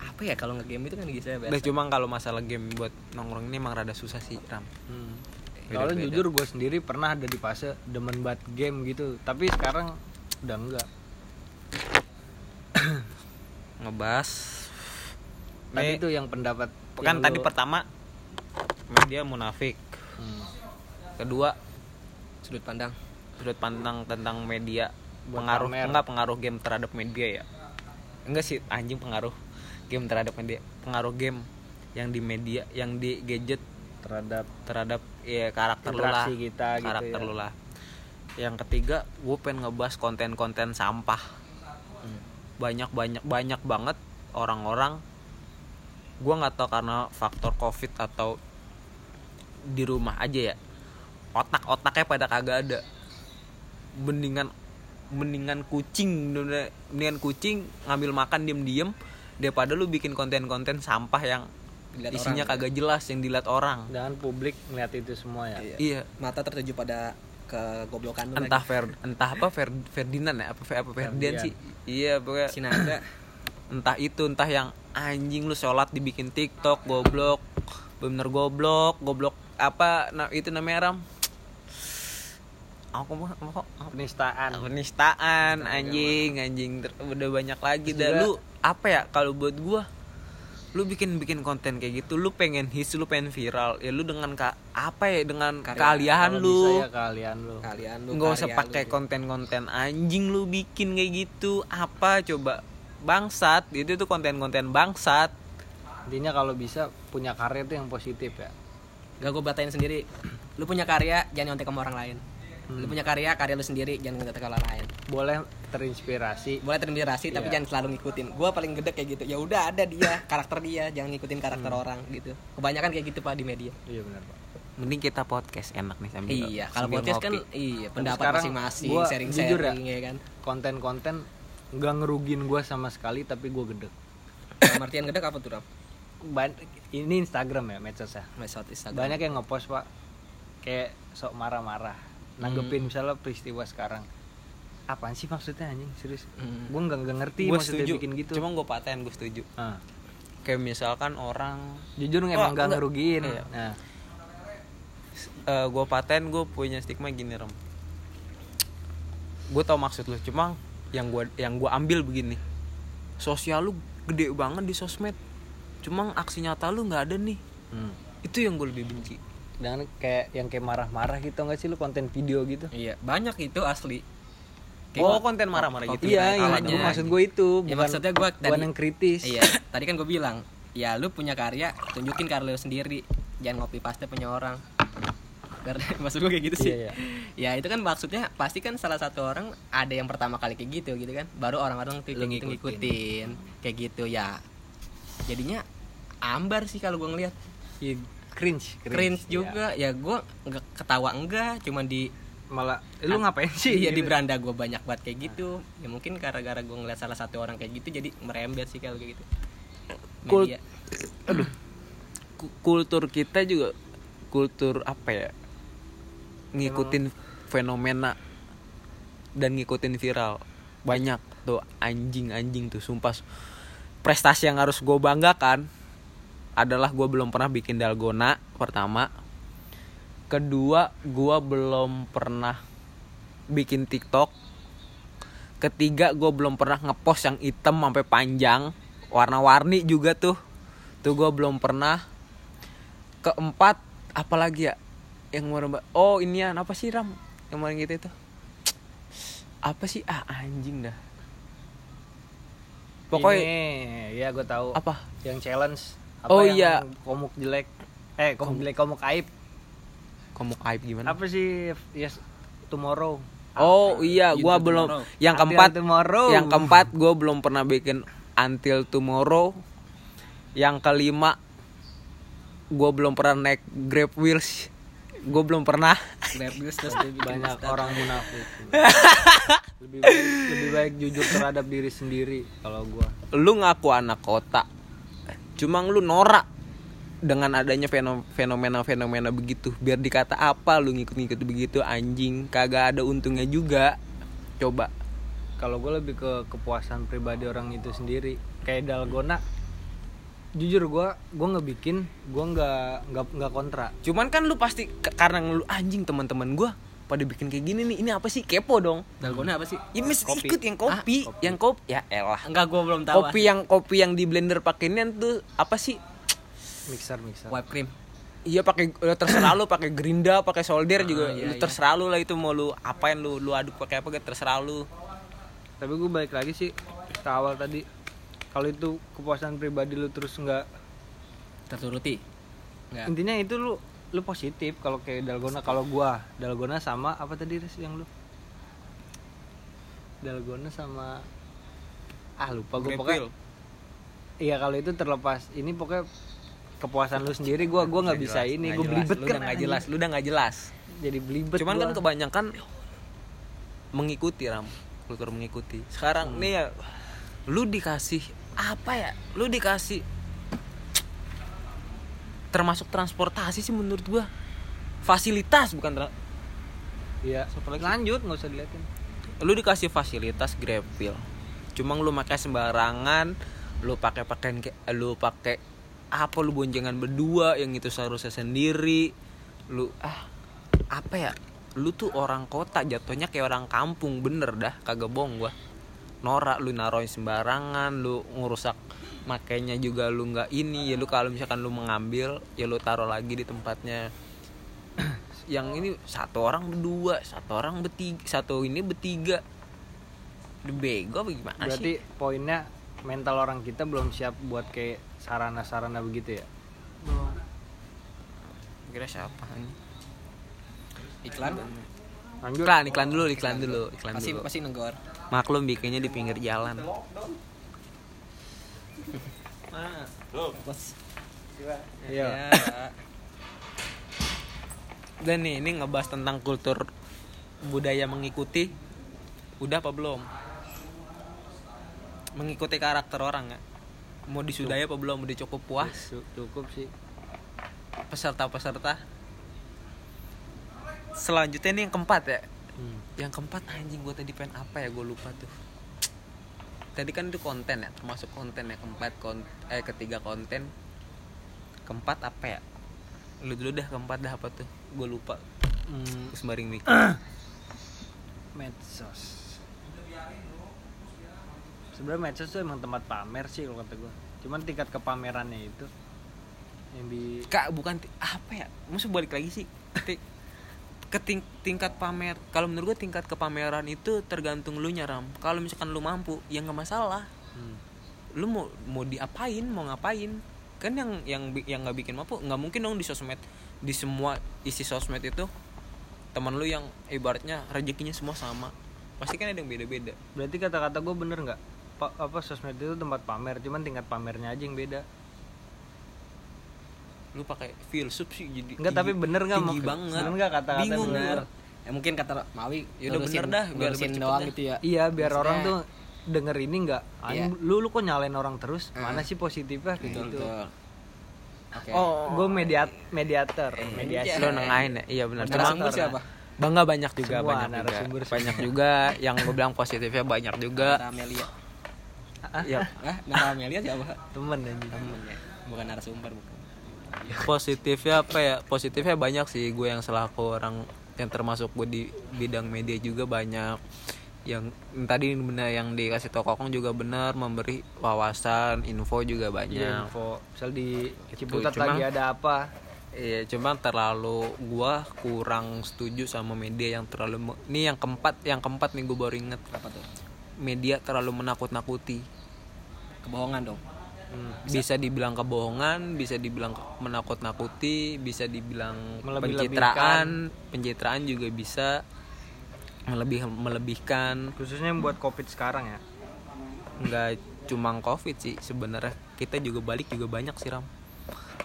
apa ya kalau nge-game itu kan gitu ya Udah cuma kalau masalah game buat nongkrong ini emang rada susah sih ram. Hmm. Soalnya jujur gue sendiri pernah ada di fase demen banget game gitu. Tapi sekarang udah enggak ngebahas Tadi itu yang pendapat kan yang tadi lu- pertama. Media munafik. Hmm. kedua sudut pandang. sudut pandang tentang media Buat pengaruh. pamer. enggak pengaruh game terhadap media ya. Enggak sih anjing pengaruh game terhadap media. Pengaruh game yang di media yang di gadget terhadap terhadap ya karakter lu lah. kita gitu karakter ya. lu lah. Yang ketiga gue pengen ngebahas konten-konten sampah. Banyak banyak banyak banget orang-orang gue nggak tahu karena faktor covid atau di rumah aja ya. Otak-otaknya pada kagak ada. Mendingan mendingan kucing mendingan kucing ngambil makan diem-diem daripada lu bikin konten-konten sampah yang Dilihat isinya orang. kagak jelas yang dilihat orang. Dengan publik melihat itu semua ya. Iya. Mata tertuju pada kegoblokan entah lagi. Fer, entah apa Fer, Ferdinand ya apa apa Ferdian sih. Iya pokoknya Sinaga entah itu entah yang anjing lu sholat dibikin TikTok goblok. Bener goblok goblok apa nah, itu namanya ram? Aku mau mau penistaan. Penistaan anjing anjing Ter- udah banyak lagi dah. Juga- lu apa ya kalau buat gua lu bikin bikin konten kayak gitu lu pengen hits lu pengen viral ya lu dengan ka, apa ya dengan Karya. Kalau lu. ya kalian lu. Kalian lu nggak usah pakai lu. konten-konten anjing lu bikin kayak gitu. Apa coba bangsat. Itu tuh konten-konten bangsat. Intinya kalau bisa punya karya itu yang positif ya. Gak gue batain sendiri. Lu punya karya jangan nyontek sama orang lain. Lu punya karya karya lu sendiri jangan nyontek sama orang lain. Boleh terinspirasi. Boleh terinspirasi tapi Iya. jangan selalu ngikutin. Gue paling gede kayak gitu. Ya udah ada dia karakter dia. Jangan ngikutin karakter orang gitu. Kebanyakan kayak gitu pak di media. Iya benar pak. Mending kita podcast enak nih sambil iya kalau podcast kan ngopi. iya pendapat masing-masing gua sharing jujur ya. sharing ya kan? konten-konten nggak ngerugin gue sama sekali tapi gue gedek. Dalam artian gede apa tuh ram Ban- ini Instagram ya medsos ya? Mesot Instagram. Banyak yang ngepost pak kayak sok marah-marah. Nanggepin misalnya peristiwa sekarang. Apaan sih maksudnya anjing? Serius? Hmm. gue nggak ngerti gue maksudnya setuju. bikin gitu. Cuma gue patahin gue setuju. Ah, kayak misalkan orang jujur Oh, emang nggak enggak. ngerugiin. Iya. nah. Gue paten gue punya stigma gini rom gue tau maksud lu cuma yang gue yang gue ambil begini. Sosial lu gede banget di sosmed. Cuma aksi nyata lu nggak ada nih. Hmm. itu yang gue lebih benci. Dan kayak yang kayak marah-marah gitu nggak sih lu konten video gitu? Iya banyak itu asli. Oh konten marah-marah gitu. iya iya gua maksud gue itu Ya, bukan maksudnya gua bukan tadi- yang kritis. Iya tadi kan gue bilang ya lu punya karya tunjukin karya lu sendiri. Jangan ngopi paste punya orang karena maksud gue kayak gitu sih. Iya, ya itu kan maksudnya pasti kan salah satu orang ada yang pertama kali kayak gitu gitu kan. Baru orang-orang tuh kayak gitu ngikutin. kayak gitu ya. Jadinya ambar sih kalau gue ngeliat. Iya, cringe, cringe. Juga. Ya gue nggak ketawa enggak cuman di malah lu ngapain sih? iya di Gitu. beranda gue banyak banget kayak gitu. Ya mungkin gara-gara gue ngeliat salah satu orang kayak gitu jadi merembet sih kalau kayak gitu. Kul-. Ku- kultur kita juga kultur apa ya ngikutin fenomena dan ngikutin viral. Banyak tuh anjing-anjing tuh sumpah. Prestasi yang harus gue banggakan adalah gue belum pernah bikin dalgona pertama. Kedua gue belum pernah bikin tiktok. Ketiga gue belum pernah ngepost yang hitam sampai panjang. Warna-warni juga tuh. Tuh gue belum pernah. Keempat apalagi ya yang kemarin oh inian apa sih ram? Yang kemarin gitu itu. Apa sih? Ah anjing dah. Pokoknya Ini, ya gue tahu. Apa? Yang challenge. Oh, yang iya. komuk jelek? Eh komuk jelek komuk aib. Kamu aib gimana? Apa sih? Yes tomorrow. Oh iya Until gua belum Tomorrow. yang Until keempat tomorrow. yang keempat gue belum pernah bikin until tomorrow. Yang kelima gue belum pernah naik grab wheels gue belum pernah. Bikin banyak orang munafik. Lebih baik, lebih baik jujur terhadap diri sendiri kalau gua. Lu ngaku anak kota cuma lu norak dengan adanya feno- fenomena-fenomena begitu. Biar dikata apa lu ngikut-ngikut begitu anjing. Kagak ada untungnya juga. Coba. Kalau gue lebih ke kepuasan pribadi orang itu sendiri. Kayak dalgona jujur gue gue ngebikin gue nggak nggak nggak kontra. Cuman kan lu pasti karena lu anjing teman-teman gua pada bikin kayak gini nih ini apa sih? Kepo dong. Dalgona apa sih? Ya mesti Kopi. ikut yang kopi Ah, kopi. yang kopi ya elah. Enggak gue belum tahu kopi yang kopi yang di blender pakainya tuh apa sih? Mixer mixer. Whipped cream. Iya pakai udah terserah lu pakai gerinda pakai solder juga iya, lu iya. terserah lu lah itu mau lu apain lu lu aduk pakai apa gitu terserah lu. Tapi gue balik lagi sih ke awal tadi kalau itu kepuasan pribadi lu terus nggak terturuti? Nggak. Intinya itu lu lu positif kalau kayak dalgona. Kalau gua dalgona sama apa tadi Riz, yang lu? Dalgona sama ah lupa gue pokoknya. Grapeville. iya kalau itu terlepas. Ini pokoknya kepuasan lu sendiri. Gua gua nggak bisa jelas, ini jelas. belibet kan. nggak jelas lu udah nggak jelas. Jadi belibet cuman kan gua. kebanyakan mengikuti ram. Kultur mengikuti. Sekarang nih ya lu dikasih apa ya? Lu dikasih termasuk transportasi sih menurut gua. Fasilitas bukan tra- iya lanjut nggak usah diliatin. Lu dikasih fasilitas grabwheel cuma lu pakai sembarangan lu pakai pakaian kayak lu pakai apa lu boncengan berdua yang itu seharusnya sendiri. Lu ah apa ya? Lu tuh orang kota jatuhnya kayak orang kampung bener dah kagak bohong gua norak lu naruhin sembarangan lu ngerusak makainya juga lu nggak ini ya lu kalau misalkan lu mengambil ya lu taruh lagi di tempatnya. Yang ini satu orang berdua satu orang bertiga satu ini bertiga. Udah bego apa gimana berarti sih? poinnya mental orang kita belum siap buat kayak sarana-sarana begitu ya? Kira siapa ini? Iklan? Lanjut. Iklan iklan dulu iklan dulu iklan pasti dulu. pasti negor maklum bikinnya di pinggir jalan. Bos. Iya. Ya dan nih ini ngebahas tentang kultur budaya mengikuti. Udah apa belum? Mengikuti karakter orang nggak? Mau disudahi apa belum? Udah cukup puas? Cu- cukup sih. Peserta-peserta. Selanjutnya nih yang keempat ya Hmm. yang keempat anjing gue tadi pengen apa ya? Gue lupa tuh. Tadi kan itu konten ya termasuk konten ya. Keempat kon eh ketiga konten. Keempat apa ya? Lu dulu dah keempat dah apa tuh? Gue lupa. Hmm, sembari mikir medsos. Sebenarnya medsos tuh emang tempat pamer sih kalau kata gue cuman tingkat kepamerannya itu yang di kak bukan apa ya? Maksud balik lagi sih ke ting- tingkat pamer kalau menurut gue tingkat kepameran itu tergantung lu nyaram kalau misalkan lu mampu ya nggak masalah. Hmm. lu mau mau diapain mau ngapain? Kan yang yang yang nggak bikin mampu nggak mungkin dong di sosmed di semua isi sosmed itu teman lu yang ibaratnya rezekinya semua sama. Pasti kan ada yang beda-beda. Berarti kata-kata gue bener nggak? Pa- apa sosmed itu tempat pamer cuman tingkat pamernya aja yang beda lu pakai filsuf sih jadi Enggak tapi bener nggak? tinggi Mak? banget. bener nggak kata-kata bingung bener? ya mungkin kata Mawi Ya udah bener dah, biar cepet doang gitu ya. Iya biar Maksudnya- orang tuh denger ini nggak "Ah, Iya. lu lu kok nyalain orang terus? Hmm. mana sih positifnya? Kayak betul gitu. betul. Oke. Oh gue mediat mediator. Mediasi lu nengahin ya? Iya benar cuma narasumber siapa? bangga banyak juga Semua banyak juga. narasumber semua. banyak juga yang gue bilang positifnya banyak juga. Nara Amelia. Ya ah Nara Amelia siapa? Temen anjing. Temen ya? Bukan narasumber bukan positifnya apa ya? Positifnya banyak sih. Gue yang selaku orang yang termasuk gue di bidang media juga banyak. Yang tadi benar yang dikasih tau kokong juga benar memberi wawasan info juga Iya, banyak info. Misal di Gitu, Ciputat cuma- lagi ada apa? Iya, cuma terlalu gua kurang setuju sama media yang terlalu ini yang keempat, yang keempat nih gue baru inget. Apa tuh? Media terlalu menakut-nakuti. kebohongan dong Bisa dibilang kebohongan, bisa dibilang menakut-nakuti, bisa dibilang pencitraan, pencitraan juga bisa melebih melebihkan. khususnya yang buat covid sekarang ya Nggak cuma covid sih sebenarnya kita juga balik juga banyak sih ram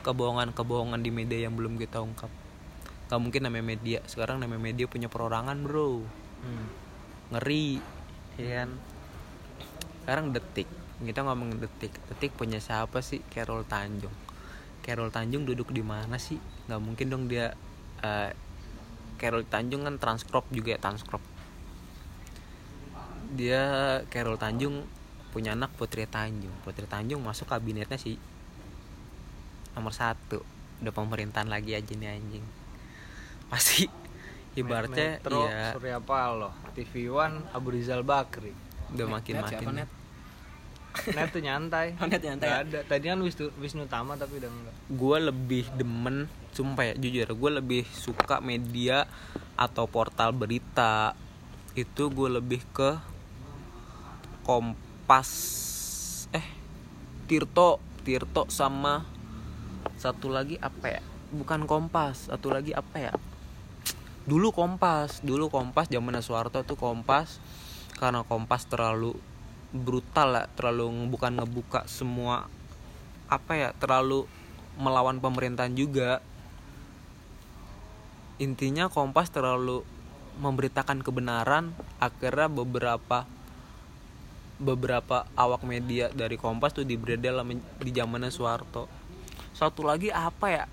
kebohongan-kebohongan di media yang belum kita ungkap. Gak mungkin namanya media. Sekarang namanya media punya perorangan bro. Hmm. ngeri ya kan sekarang detik kita ngomongin detik. Detik punya siapa sih? Carol Tanjung. Carol Tanjung duduk di mana sih? Nggak mungkin dong dia eh, Carol Tanjung kan transkrop juga ya transkrop dia Carol Tanjung punya anak Putri Tanjung. Putri Tanjung masuk kabinetnya sih nomor satu. Udah pemerintahan lagi aja nih anjing. Pasti ibaratnya Metro iya. Surya Paloh TV One Abu Rizal Bakri. Udah makin makin net tuh nyantai. Oh, net nyantai ya? ada. Tadi kan Wisnu Wisnu Tama tapi udah enggak gue lebih demen sumpah ya jujur gue lebih suka media atau portal berita. Itu gue lebih ke Kompas eh Tirto Tirto sama satu lagi apa ya? Bukan Kompas satu lagi apa ya? Dulu Kompas dulu Kompas zaman Soeharto tuh Kompas. Karena Kompas terlalu brutal lah terlalu bukan ngebuka semua apa ya terlalu melawan pemerintahan juga. Intinya Kompas terlalu memberitakan kebenaran akhirnya beberapa beberapa awak media dari Kompas tuh dibredel di zamannya Soeharto. Satu lagi apa ya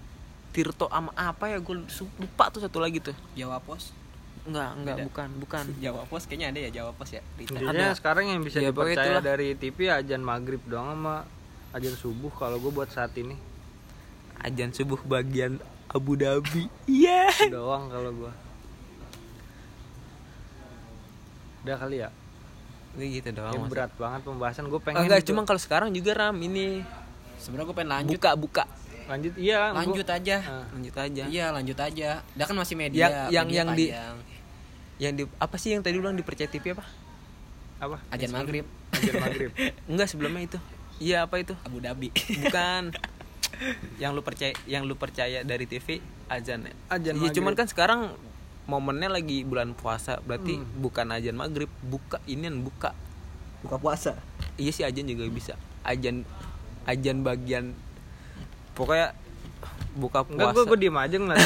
Tirto sama apa ya gue lupa tuh satu lagi tuh. Jawa Pos enggak enggak Beda. bukan bukan Jawa Pos kayaknya ada ya Jawa Pos ya berita. Ada. sekarang yang bisa Ya, dipercaya itulah. dari TV ajan maghrib doang sama ajan subuh kalau gue buat saat ini ajan subuh bagian Abu Dhabi iya doang kalau gue udah kali ya ini gitu doang Ini Mas. berat banget pembahasan gue pengen enggak cuma kalau sekarang juga ram ini Sebenarnya gue pengen lanjut. buka buka lanjut iya gua- Lanjut aja. Ah. lanjut aja Iya, lanjut aja. Dah kan masih media. Yang- yang- media yang di- panjang. Yang di apa sih yang tadi ulang dipercaya TV apa? Apa? Ajan maghrib. Ajan maghrib. Enggak sebelumnya itu. Iya apa itu? Abu Dhabi. bukan. Yang lu percaya yang lu percaya dari TV azan ya? Azan iya cuman kan sekarang momennya lagi bulan puasa. Berarti Hmm. bukan azan maghrib. Buka inian buka. Buka puasa. iya sih ajan juga bisa. Ajan ajan bagian pokoknya buka enggak puasa gue gue diem aja ngeliat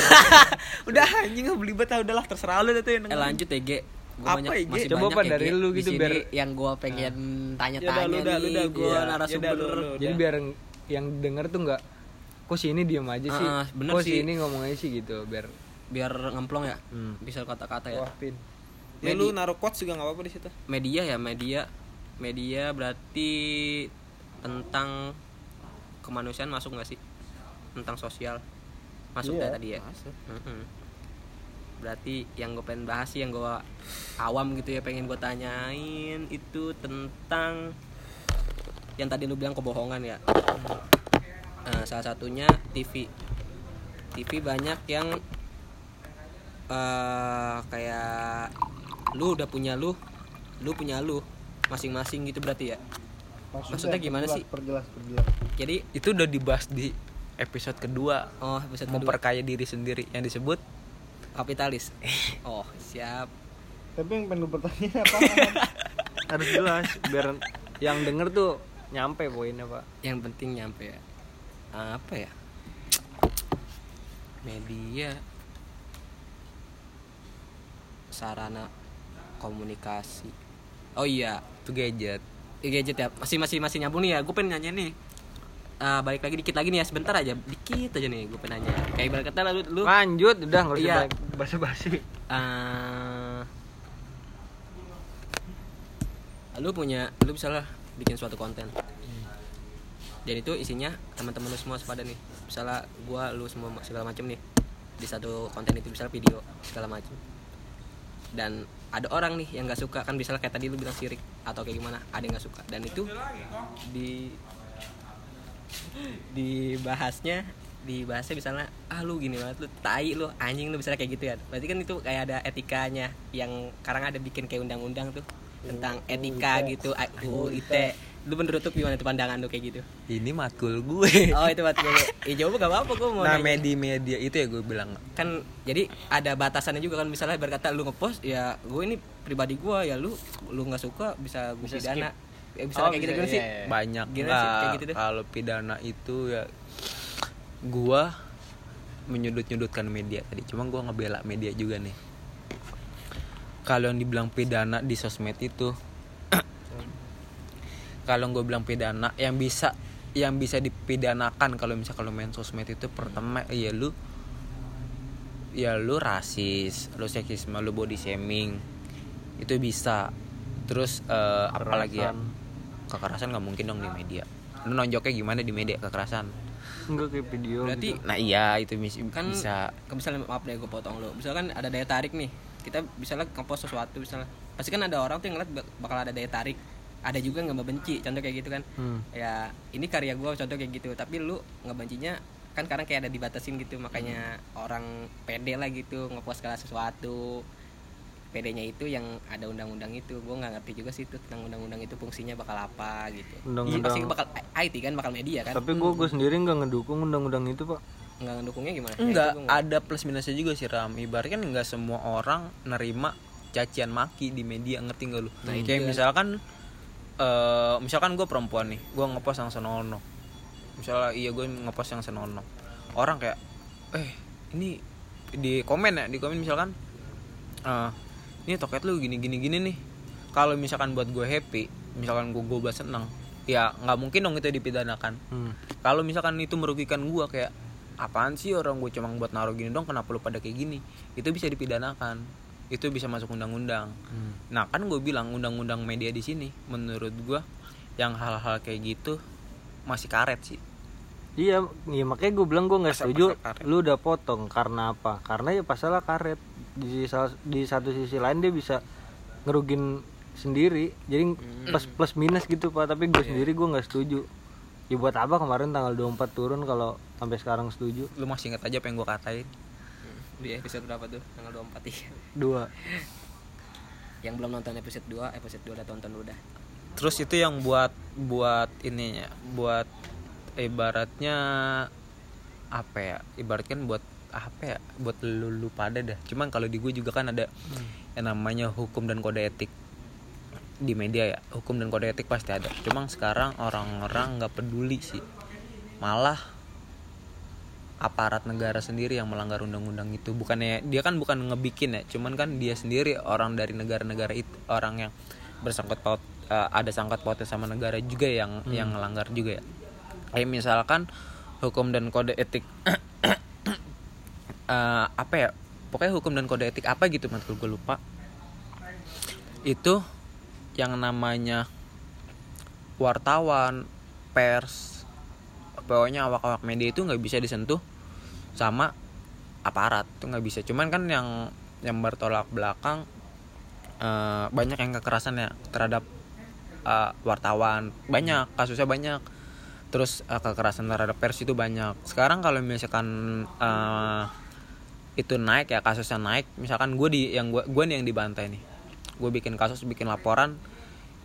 udah anjing nggak beli bet udahlah terserah lu tuh yang Eh lanjut ya, Ge. Gua Apa, banyak, Ge? masih Coba, banyak ya, dari lu gitu, sini biar- yang gua pengen Yaudah, tanya-tanya lu dah, lu nih, dah, gua iya. narasumber. Yaudah, lu, lu. jadi Udah. biar yang denger tuh nggak kok si ini diem aja sih Ah, bener kok si sih. ini ngomong aja sih gitu biar Biar ngemplong ya. Hmm. Bisa kata-kata ya. wah pin ya lu naruh quotes juga nggak apa-apa di situ Media ya, media. Media berarti tentang kemanusiaan masuk nggak sih? Tentang sosial. Masuk Iya, ya tadi ya? Berarti yang gue pengen bahas sih yang gue awam gitu ya pengen gue tanyain itu tentang yang tadi lu bilang kebohongan ya. Nah, salah satunya TV. TV banyak yang eh kayak lu udah punya lu, lu punya lu masing-masing gitu berarti ya. Maksudnya gimana sih? Perjelas, perjelas. Jadi itu udah dibahas di episode kedua oh episode kedua memperkaya diri sendiri yang disebut kapitalis. Oh, siap. Tapi yang pengen pertanyaan apa? harus jelas biar yang denger tuh nyampe poinnya pak Yang penting nyampe ya. Apa ya? Media sarana komunikasi. Oh iya, itu gadget gadget ya. Masih masih masih nyambung nih ya. Gue pengen nanya nih. Ah, balik lagi dikit lagi nih ya, sebentar aja. Dikit aja nih gue pengen nanya. Kayak ibarat kata lu lu lanjut udah nggak usah Iya. banyak basa-basi. Eh lu punya lu bisa lah bikin suatu konten. Dan itu isinya teman-teman lu semua sepada nih. Misalnya gua lu semua segala macam nih. Di satu konten itu misalnya video segala macam dan ada orang nih yang nggak suka. Kan misalnya kayak tadi lu bilang sirik atau kayak gimana. Ada yang nggak suka. Dan itu di dibahasnya dibahasnya misalnya ah lu gini banget lu tai lu anjing lu misalnya kayak gitu ya berarti kan itu kayak ada etikanya yang sekarang ada bikin kayak undang-undang tuh tentang etika gitu UU ITE. Lu menurut tuh gimana tuh pandangan lu kayak gitu? Ini matkul gue. Oh itu buat gue ya jawab gak apa-apa gue mau nah nanya. media-media itu ya gue bilang. Kan jadi ada batasannya juga kan misalnya berkata lu ngepost ya gue ini pribadi gue ya lu lu nggak suka bisa gue pidana ya, bisa Oh, kayak gitu gitu sih. iya, iya. banyak Gimana sih, lah. kayak gitu deh. kalau pidana itu ya gua menyudut-nyudutkan media tadi. Cuma gua ngebela media juga nih. Kalau yang dibilang pidana di sosmed itu kalau gue bilang pidana yang bisa yang bisa dipidanakan kalau misal kalau main sosmed itu pertama ya lu ya lu rasis lu seksisme lu body shaming. Itu bisa. Terus eh, apalagi ya kekerasan nggak mungkin dong di media. Lu nonjoknya gimana di media kekerasan? Enggak kayak video berarti gitu. nah iya itu mis- kan bisa. kan misalnya maaf deh gue potong lu. Misalkan ada daya tarik nih kita misalnya ngepost sesuatu misalnya pasti kan ada orang tuh yang ngeliat bak- bakal ada daya tarik. Ada juga nggak benci contoh kayak gitu kan. Hmm. ya ini karya gue contoh kayak gitu. Tapi lu ngebencinya kan karena kayak ada dibatasin gitu makanya orang pede lah gitu ngepost segala sesuatu pedenya itu yang ada undang-undang itu gue nggak ngerti juga sih itu tentang undang-undang itu fungsinya bakal apa gitu Undang-undang- pasti bakal IT kan bakal media kan Tapi gue gue sendiri nggak ngedukung undang-undang itu pak. nggak ngedukungnya gimana Ya, nggak- ada plus minusnya juga sih Ram. Ibaratnya kan enggak semua orang nerima cacian maki di media, ngerti nggak lu? Nah, Kayak kan. misalkan eh misalkan gue perempuan nih, gue ngepost yang senonoh. Misalnya iya gue ngepost yang senonoh. Orang kayak eh ini di komen ya, di komen misalkan eh ini toket lu gini gini gini nih. Kalau misalkan buat gue happy, misalkan gue gue seneng, ya nggak mungkin dong itu dipidanakan Hmm. kalau misalkan itu merugikan gua kayak apaan sih orang gue cuma buat naruh gini dong kenapa lu pada kayak gini itu bisa dipidanakan itu bisa masuk undang-undang Hmm. nah kan gue bilang undang-undang media di sini menurut gua yang hal-hal kayak gitu masih karet sih Iya, iya makanya gue bilang gue nggak setuju. Lu udah potong karena apa? Karena ya pasalnya karet. Di di satu sisi lain dia bisa ngerugin sendiri. Jadi plus plus minus gitu pak. Tapi gue sendiri gue nggak setuju. Ya buat apa kemarin tanggal 24 turun kalau sampai sekarang setuju? lu masih inget aja apa yang gue katain di episode berapa tuh tanggal 24 iya. Dua. yang belum nonton episode 2 episode 2 udah tonton dulu dah terus itu yang buat buat ininya buat ibaratnya apa ya ibaratkan buat apa ya buat lu, lu pada dah cuman kalau di gue juga kan ada yang namanya hukum dan kode etik. Di media ya hukum dan kode etik pasti ada. Cuman sekarang orang-orang nggak peduli sih. Malah aparat negara sendiri yang melanggar undang-undang itu. Bukannya dia kan bukan ngebikin ya cuman kan dia sendiri orang dari negara-negara itu orang yang bersangkut paut eh, ada sangkut pautnya sama negara juga yang yang ngelanggar juga ya. Kayak misalkan hukum dan kode etik eh, apa ya pokoknya hukum dan kode etik apa gitu matkul gue lupa. Itu yang namanya wartawan pers pokoknya awak-awak media itu nggak bisa disentuh sama aparat itu nggak bisa. Cuman kan yang yang bertolak belakang eh, banyak yang kekerasan ya terhadap eh, wartawan. Banyak kasusnya banyak. Terus eh, kekerasan terhadap pers itu banyak. Sekarang kalau misalkan eh, itu naik ya kasusnya naik. Misalkan gue di yang gue gue nih yang dibantai nih. Gue bikin kasus bikin laporan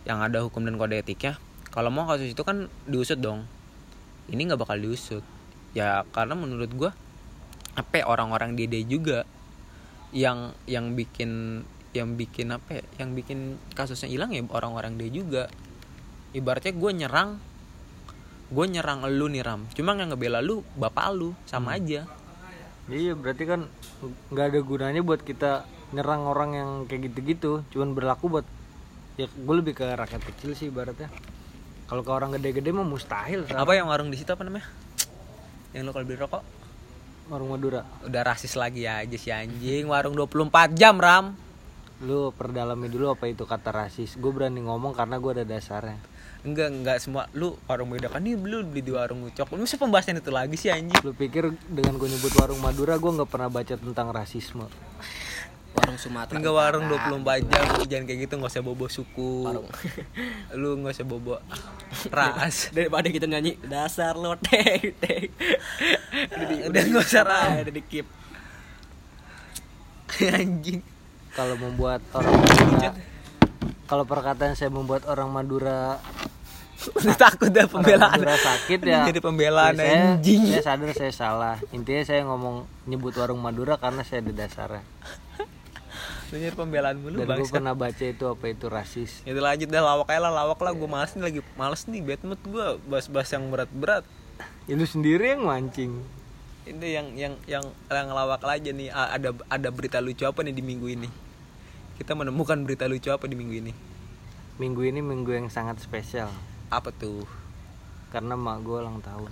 yang ada hukum dan kode etiknya. Kalau mau kasus itu kan diusut dong. Ini nggak bakal diusut. Ya karena menurut gue apa ya, orang-orang di DD juga yang yang bikin yang bikin apa ya, yang bikin kasusnya hilang ya orang-orang dia juga. Ibaratnya gue nyerang gue nyerang lu nih ram. Cuma yang ngebela lu bapak lu. Sama aja Iya berarti kan nggak ada gunanya buat kita nyerang orang yang kayak gitu-gitu. Cuman berlaku buat ya gue lebih ke rakyat kecil sih ibaratnya. Kalau ke orang gede-gede mah mustahil. Sam. apa yang warung di situ apa namanya yang lu kalau beli rokok Warung Madura. udah rasis lagi aja si anjing warung 24 jam ram Lu perdalami dulu apa itu kata rasis. Gue berani ngomong karena gue ada dasarnya. Enggak enggak semua. Lu warung beda kan nih lu beli di warung ucok. Lu mesti pembahasan itu lagi sih anjing. Lu pikir dengan gue nyebut warung Madura gue nggak pernah baca tentang rasisme. warung Sumatera. Enggak warung Utara. 24 jam. lu jangan kayak gitu nggak usah bobo suku. Warung. lu nggak usah bobo. Ras. Daripada kita nyanyi dasar lo teh teh. Udah nggak usah ram. Udah di keep anjing. Kalau membuat orang Madura, kalau perkataan saya membuat orang Madura udah takut dah orang pembelaan Madura sakit Ini ya. jadi pembelaan ya saya, anjing Saya sadar saya salah. Intinya saya ngomong nyebut warung Madura karena saya ada dasarnya. lu nyari pembelaan mulu Dan gue pernah baca itu apa itu rasis. itu lanjut dah lawak aja lah lawak lah gue males nih lagi males nih bad mood gue bahas-bahas yang berat-berat Itu sendiri yang mancing. ini yang yang yang yang ngelawak aja nih ada ada berita lucu apa nih di minggu ini kita menemukan berita lucu apa di minggu ini? Minggu ini minggu yang sangat spesial. Apa tuh? Karena mak gue ulang tahun.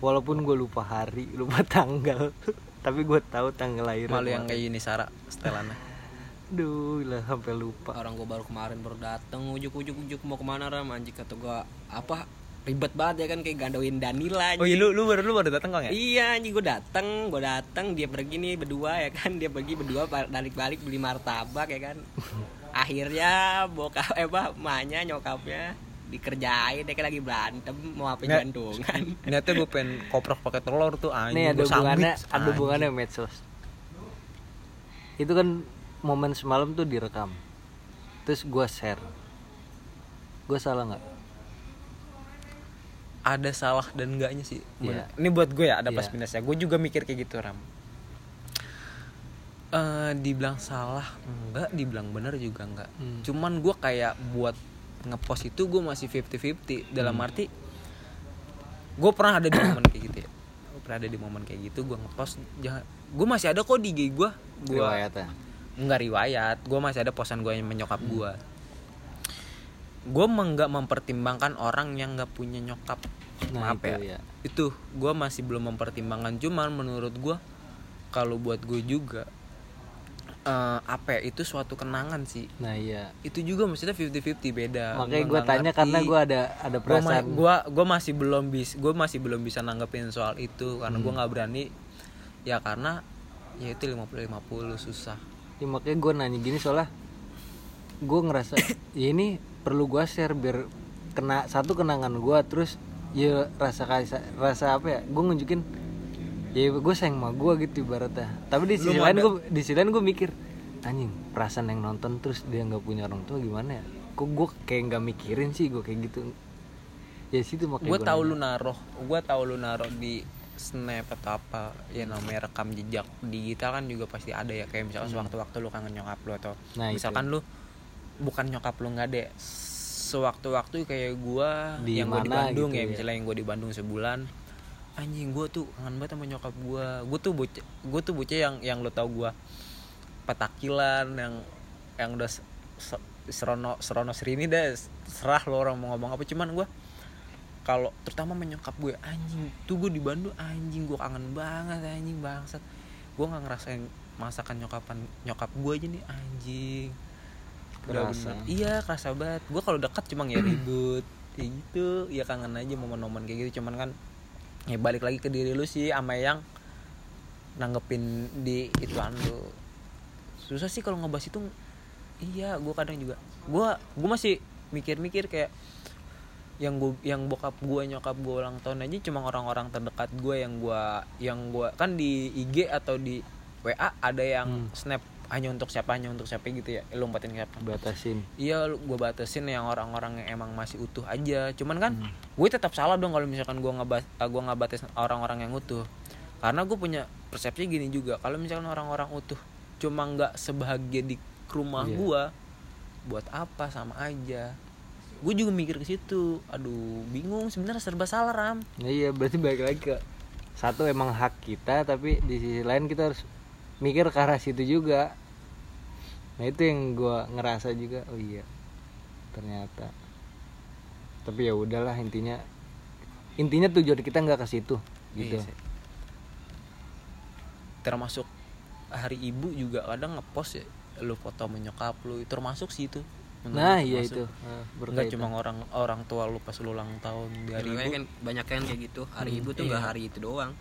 Walaupun gue lupa hari, lupa tanggal, tapi gue tahu tanggal lahir. malu yang kayak gini Sarah setelannya. Duh, lah sampai lupa. orang gua baru kemarin baru dateng ujuk ujuk ujuk mau ke mana ram? Anjing kata gua apa ribet banget ya kan kayak gandoin Danila oh iya lu lu baru lu baru datang kang ya Iya anjing gue dateng, gue dateng dia pergi nih berdua ya kan dia pergi berdua balik balik beli martabak ya kan. akhirnya bokap eh apa emaknya nyokapnya dikerjain deh kayak lagi berantem mau apa jantungan Niatnya gue pengen koprok pakai telur tuh anjing. Nih ada gua sambit, hubungannya, ada hubungannya medsos. Itu kan momen semalam tuh direkam. Terus gua share. Gue salah nggak? Ada salah dan enggaknya sih. Iya. Ini buat gue ya ada Iya. plus minusnya. Gue juga mikir kayak gitu ram. Eh, dibilang salah enggak, dibilang benar juga enggak. Hmm. Cuman gue kayak buat ngepost itu gue masih 50-50 dalam Hmm. arti gue pernah ada di momen kayak gitu ya. Gue pernah ada di momen kayak gitu gue ngepost jangan gue masih ada kok di IG gue. Gue Riwayatnya. nggak riwayat gue masih ada posan gue yang menyokap gue gue nggak mempertimbangkan orang yang nggak punya nyokap Nah, maaf itu ya ya. itu gue masih belum mempertimbangkan cuman menurut gue kalau buat gue juga eh, apa ya itu suatu kenangan sih Nah iya. itu juga maksudnya 50-50 beda Makanya gue tanya ngerti. karena gue ada ada perasaan. gua gua masih belum bis gue masih belum bisa nanggepin soal itu karena gue Hmm. nggak berani ya karena ya itu 50 50 susah Ya, makanya gue nanya gini soalnya gue ngerasa ya ini perlu gue share biar kena satu kenangan gue terus ya rasa kaisa, rasa apa ya gue nunjukin ya gue sayang sama gue gitu ibaratnya tapi di sisi lain gue di sisi lain gue mikir anjing perasaan yang nonton terus dia nggak punya orang tua gimana ya kok gue kayak nggak mikirin sih gue kayak gitu ya situ makanya gue gua tahu nanya. lu naruh gue tahu lu naruh di snap atau apa ya namanya rekam jejak digital kan juga pasti ada ya kayak misalkan sewaktu-waktu lu kangen nyokap lu atau Hmm. Nah, itu. misalkan lu bukan nyokap lu nggak deh sewaktu-waktu kayak gua Di yang gua di Bandung gitu ya ya. misalnya yang gua di Bandung sebulan anjing gua tuh kangen banget sama nyokap gua. Gua tuh bocah gua tuh bocah yang yang lu tau gua. Petakilan yang yang udah se- se- serono serono serini deh serah lo orang mau ngomong apa cuman gua kalau terutama menyokap gue anjing tuh gue di Bandung anjing gue kangen banget anjing bangsat. Gue nggak ngerasain masakan nyokapan nyokap gue aja nih anjing Kerasa. bener. iya kerasa banget gue kalau dekat cuma ya ribut kayak gitu ya kangen aja momen-momen kayak gitu cuman kan ya balik lagi ke diri lu sih sama yang nanggepin di ituan lu susah sih kalau ngebahas itu iya gue kadang juga gue gue masih mikir-mikir kayak yang gue yang bokap gue nyokap gue ulang tahun aja cuma orang-orang terdekat gue yang gue yang gue kan di IG atau di WA ada yang Hmm. snap hanya untuk siapa hanya untuk siapa gitu ya. Eh, lu umpatin siapa. Batasin. Iya gue batasin yang orang-orang yang emang masih utuh aja. Cuman kan Hmm. gue tetap salah dong kalau misalkan gue ngebat gue ngebatas orang-orang yang utuh. Karena gue punya persepsi gini juga kalau misalkan orang-orang utuh cuma nggak sebahagia di rumah Iya. gue buat apa? Sama aja. Gue juga mikir ke situ. Aduh bingung sebenarnya serba salah ram. Iya berarti balik lagi ke satu emang hak kita tapi di sisi lain kita harus mikir ke arah situ juga. Nah itu yang gua ngerasa juga oh iya ternyata. Tapi ya udahlah intinya intinya tujuan kita nggak ke situ gitu. Iya termasuk hari ibu juga kadang ngepost ya lu foto menyokap lu itu termasuk sih itu. Nah gue iya itu. Nah, Enggak berkaitan. cuma orang orang tua lu pas lu ulang tahun di hari ibu. kan banyak kan kayak gitu. Hari Hmm, ibu tuh nggak iya. hari itu doang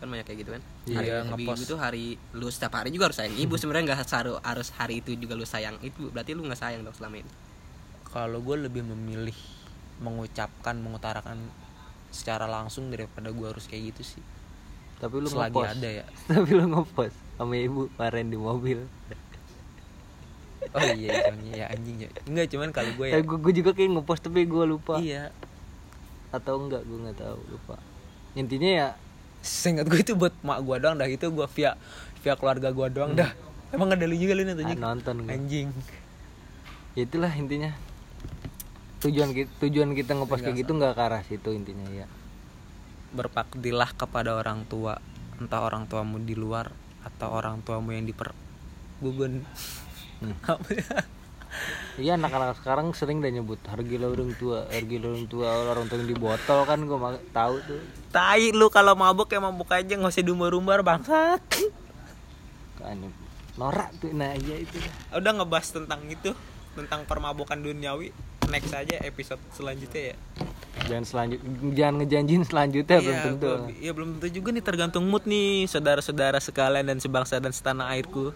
kan banyak kayak gitu kan Iya, hari ibu, ngepost. itu hari lu setiap hari juga harus sayang ibu sebenarnya nggak harus harus hari itu juga lu sayang itu berarti lu nggak sayang dong selama ini Kalau gue lebih memilih mengucapkan, mengutarakan secara langsung daripada gue harus kayak gitu sih. tapi lu Selagi ngepost ada ya. tapi lu ngepost sama ibu kemarin di mobil Oh iya, iya, ya anjing ya. Enggak cuman kalau gue ya. eh, gua, gua juga kayak ngepost tapi gua lupa Iya. atau enggak gua nggak tahu lupa intinya ya Seingat gue itu buat mak gue doang dah itu gue via via keluarga gue doang dah. Emang ada lu juga lu nontonnya? nonton gua. Anjing. Ya itulah intinya tujuan kita tujuan kita ngepost kayak gitu nggak ke arah situ intinya ya Berpaktilah kepada orang tua, entah orang tuamu di luar atau orang tuamu yang diper gugun. Hmm. Ya? iya anak-anak sekarang sering dah nyebut harga orang tua harga orang tua orang tua yang di botol kan gue tahu tuh Tai lu kalau mabuk ya mabuk aja nggak usah diumbar-umbar bangsat. kan norak tuh nah iya itu dah. Udah ngebahas tentang itu, tentang permabukan duniawi. Next aja episode selanjutnya ya. jangan selanjut jangan ngejanjiin selanjutnya belum Iya, tentu gua- Iya belum tentu juga nih tergantung mood nih saudara-saudara sekalian dan sebangsa dan setanah airku.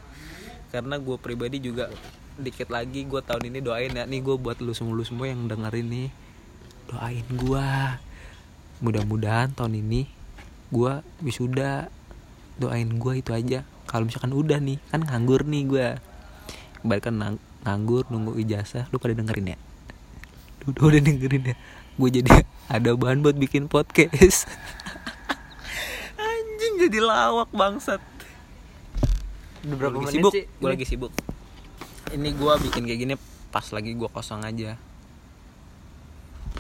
Karena gue pribadi juga dikit lagi gue tahun ini doain ya. Nih gue buat lu semua lu semua yang dengerin nih. Doain gue mudah-mudahan tahun ini gue wisuda. Doain gue itu aja. Kalau misalkan udah nih kan nganggur nih gue balik kan nang- nganggur nunggu ijazah. Lu pada dengerin ya? Udah udah dengerin ya? Gue jadi ada bahan buat bikin podcast. Anjing jadi lawak bangsat. Udah berapa menit sibuk? gue lagi sibuk ini gue bikin kayak gini pas lagi gue kosong aja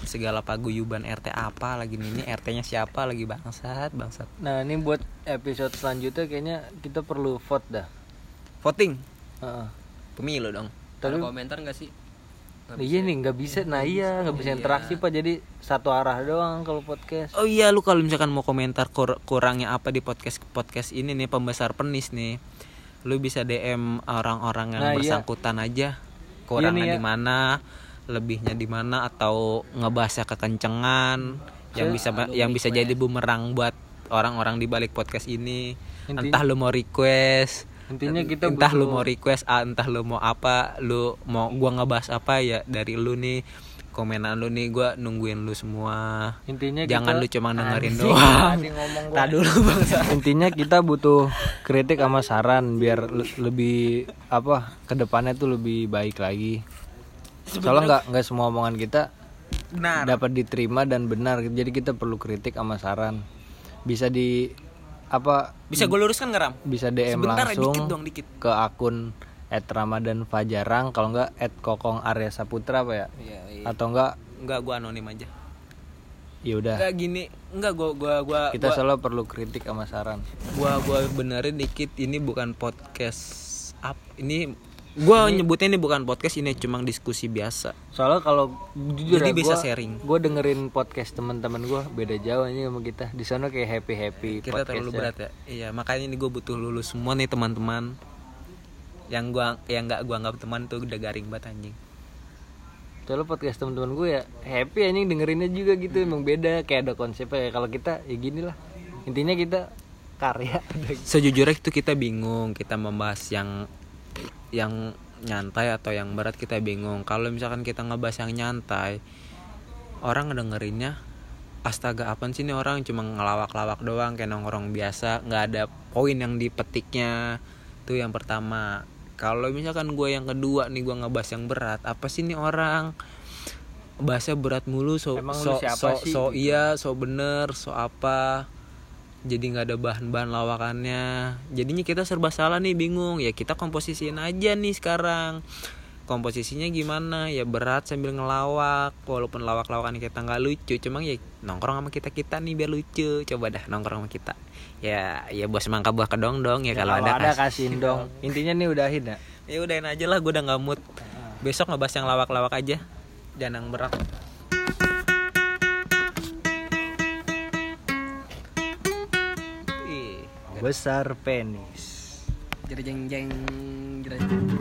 segala paguyuban RT apa lagi nih ini RT-nya siapa lagi bangsat bangsat Nah ini buat episode selanjutnya kayaknya kita perlu vote dah. voting Heeh. pemilu dong Ada Tapi komentar nggak sih? Nggak iya nih nggak bisa. Nah iya nggak bisa Iya. interaksi pak. Jadi satu arah doang kalau podcast. Oh iya lu kalau misalkan mau komentar kur- kurangnya apa di podcast podcast ini nih pembesar penis nih. Lu bisa DM orang-orang yang Nah, iya. bersangkutan aja. Kurangnya nih ya. di mana, lebihnya di mana atau ngebahasnya kekencengan yang Saya- bisa Lu yang bisa jadi bumerang buat orang-orang di balik podcast ini. Intinya- entah lu mau request Intinya kita entah lu butuh- mau request ah, entah lu mau apa lu mau gua ngebahas apa ya dari lu nih komenan lu nih gua nungguin lu semua Intinya jangan kita- lu cuma dengerin Anjing, doang tadi ngomong gua. tak dulu bangsa Intinya kita butuh kritik sama saran biar le- lebih apa ke depannya tuh lebih baik lagi. Soalnya nggak nggak semua omongan kita benar dapat diterima dan benar. Jadi kita perlu kritik sama saran. Bisa di apa bisa gue luruskan nggak ram bisa DM Sebentar, langsung dikit dong, dikit. ke akun @ramadan fajarang kalau enggak @kokong Arya Saputra apa ya? Iya, iya. atau enggak nggak gua anonim aja. Ya udah. Nggak gini. Nggak gua gua gua kita gua, selalu perlu kritik sama saran. Gua gua benerin dikit ini bukan podcast up ini gua nyebutnya ini bukan podcast ini cuma diskusi biasa. Soalnya kalau jujur Jadi ya, bisa gua- sharing. gua dengerin podcast teman-teman gua beda jauh ini sama kita. Di sana kayak happy happy kita terlalu berat ya. Iya makanya ini gue butuh lulus semua nih teman-teman yang gua yang nggak gua anggap teman tuh udah garing banget anjing. Soalnya podcast teman-teman gue ya happy anjing dengerinnya juga gitu emang beda kayak ada konsepnya. Ya kalau kita ya gini lah. Intinya kita karya. Sejujurnya itu kita bingung kita membahas yang yang nyantai atau yang berat kita bingung. Kalau misalkan kita ngebahas yang nyantai orang ngedengerinnya astaga apa sih ini orang? Cuma ngelawak-lawak doang kayak nongkrong biasa. Nggak ada poin yang dipetiknya. Tuh yang pertama kalau misalkan gue yang kedua nih gue ngebahas yang berat apa sih ini orang? Bahasnya berat mulu so Emang so siapa so, sih? so iya so bener so apa? Jadi nggak ada bahan-bahan lawakannya. Jadinya kita serba salah nih bingung. Ya kita komposisiin aja nih sekarang komposisinya gimana? Ya berat sambil ngelawak walaupun lawak-lawakan kita nggak lucu cuma ya nongkrong sama kita kita nih biar lucu. Coba dah nongkrong sama kita. Ya ya bos mangka buah kedong dong ya, kalau ada, kas- kasihin dong. Intinya nih udahin ya. Ya udahin aja lah gue udah nggak mood. Besok ngebahas yang lawak-lawak aja. Jangan yang berat. Besar penis. Jeng jeng jeng.